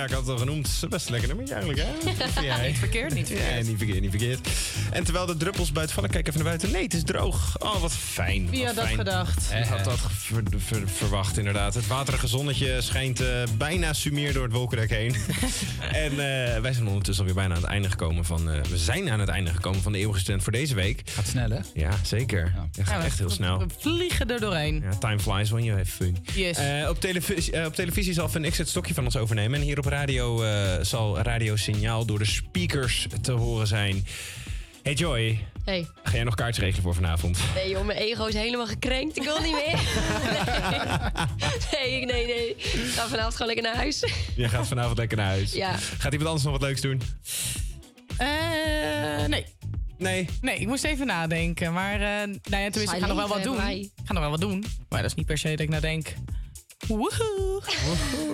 Speaker 9: Ja, ik had het al genoemd. Best een lekker nummertje eigenlijk, hè? [laughs] Jij?
Speaker 19: Niet verkeerd, niet verkeerd.
Speaker 9: Ja, niet verkeerd, niet verkeerd. En terwijl de druppels buiten vallen, kijk even naar buiten. Nee, het is droog. Oh, wat fijn.
Speaker 19: Wie had dat gedacht?
Speaker 9: Wie had dat ver- ver- verwacht, inderdaad. Het waterige zonnetje schijnt eh, bijna sumier door het wolkendek heen. [laughs] en eh, wij zijn ondertussen alweer bijna aan het einde gekomen van... eh, we zijn aan het einde gekomen van de eeuwige student voor deze week.
Speaker 16: Gaat snel, hè?
Speaker 9: Ja, zeker. Gaat
Speaker 19: Ja,
Speaker 9: echt heel
Speaker 19: we-
Speaker 9: snel.
Speaker 19: We vliegen er doorheen.
Speaker 9: Ja, time flies when you have fun.
Speaker 19: Yes.
Speaker 9: Eh, op, televisie, eh, op televisie zal het stokje van ons overnemen. En hier op radio eh, zal radiosignaal door de speakers te horen zijn. Hey Joy,
Speaker 6: Hey.
Speaker 9: ga jij nog kaartjes regelen voor vanavond?
Speaker 6: Nee joh, mijn ego is helemaal gekrenkt. Ik wil niet meer. [laughs] Nee, nee, nee. nee. Ik ga vanavond gewoon lekker naar huis.
Speaker 9: Jij gaat vanavond lekker naar huis.
Speaker 6: Ja.
Speaker 9: Gaat iemand anders nog wat leuks doen?
Speaker 19: Eh, nee.
Speaker 5: Nee.
Speaker 19: Nee, ik moest even nadenken. Maar eh nou ja, tenminste, ik ga nog wel wat doen.
Speaker 33: Saai
Speaker 19: Ik ga nog wel wat doen. Maar dat is niet per se dat ik nou denk... Woehoe.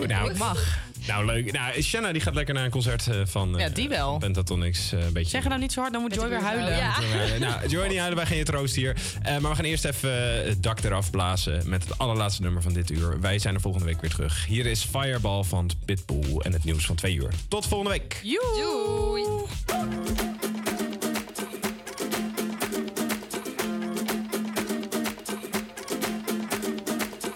Speaker 5: Nou,
Speaker 19: Ik mag.
Speaker 5: Nou, leuk. Nou, Shanna die gaat lekker naar een concert eh, van... eh,
Speaker 19: Ja, die wel.
Speaker 5: Pentatonix. eh, een beetje...
Speaker 19: Zeg het nou niet zo hard, dan moet Joy weer huilen.
Speaker 33: Ja.
Speaker 5: Eh, nou, Joy niet huilen, wij gaan je troosten hier. Eh, maar we gaan eerst even eh, het dak eraf blazen met het allerlaatste nummer van dit uur. Wij zijn er volgende week weer terug. Hier is Fireball van Pitbull en het nieuws van twee uur. Tot volgende week.
Speaker 19: Doei.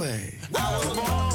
Speaker 34: Way.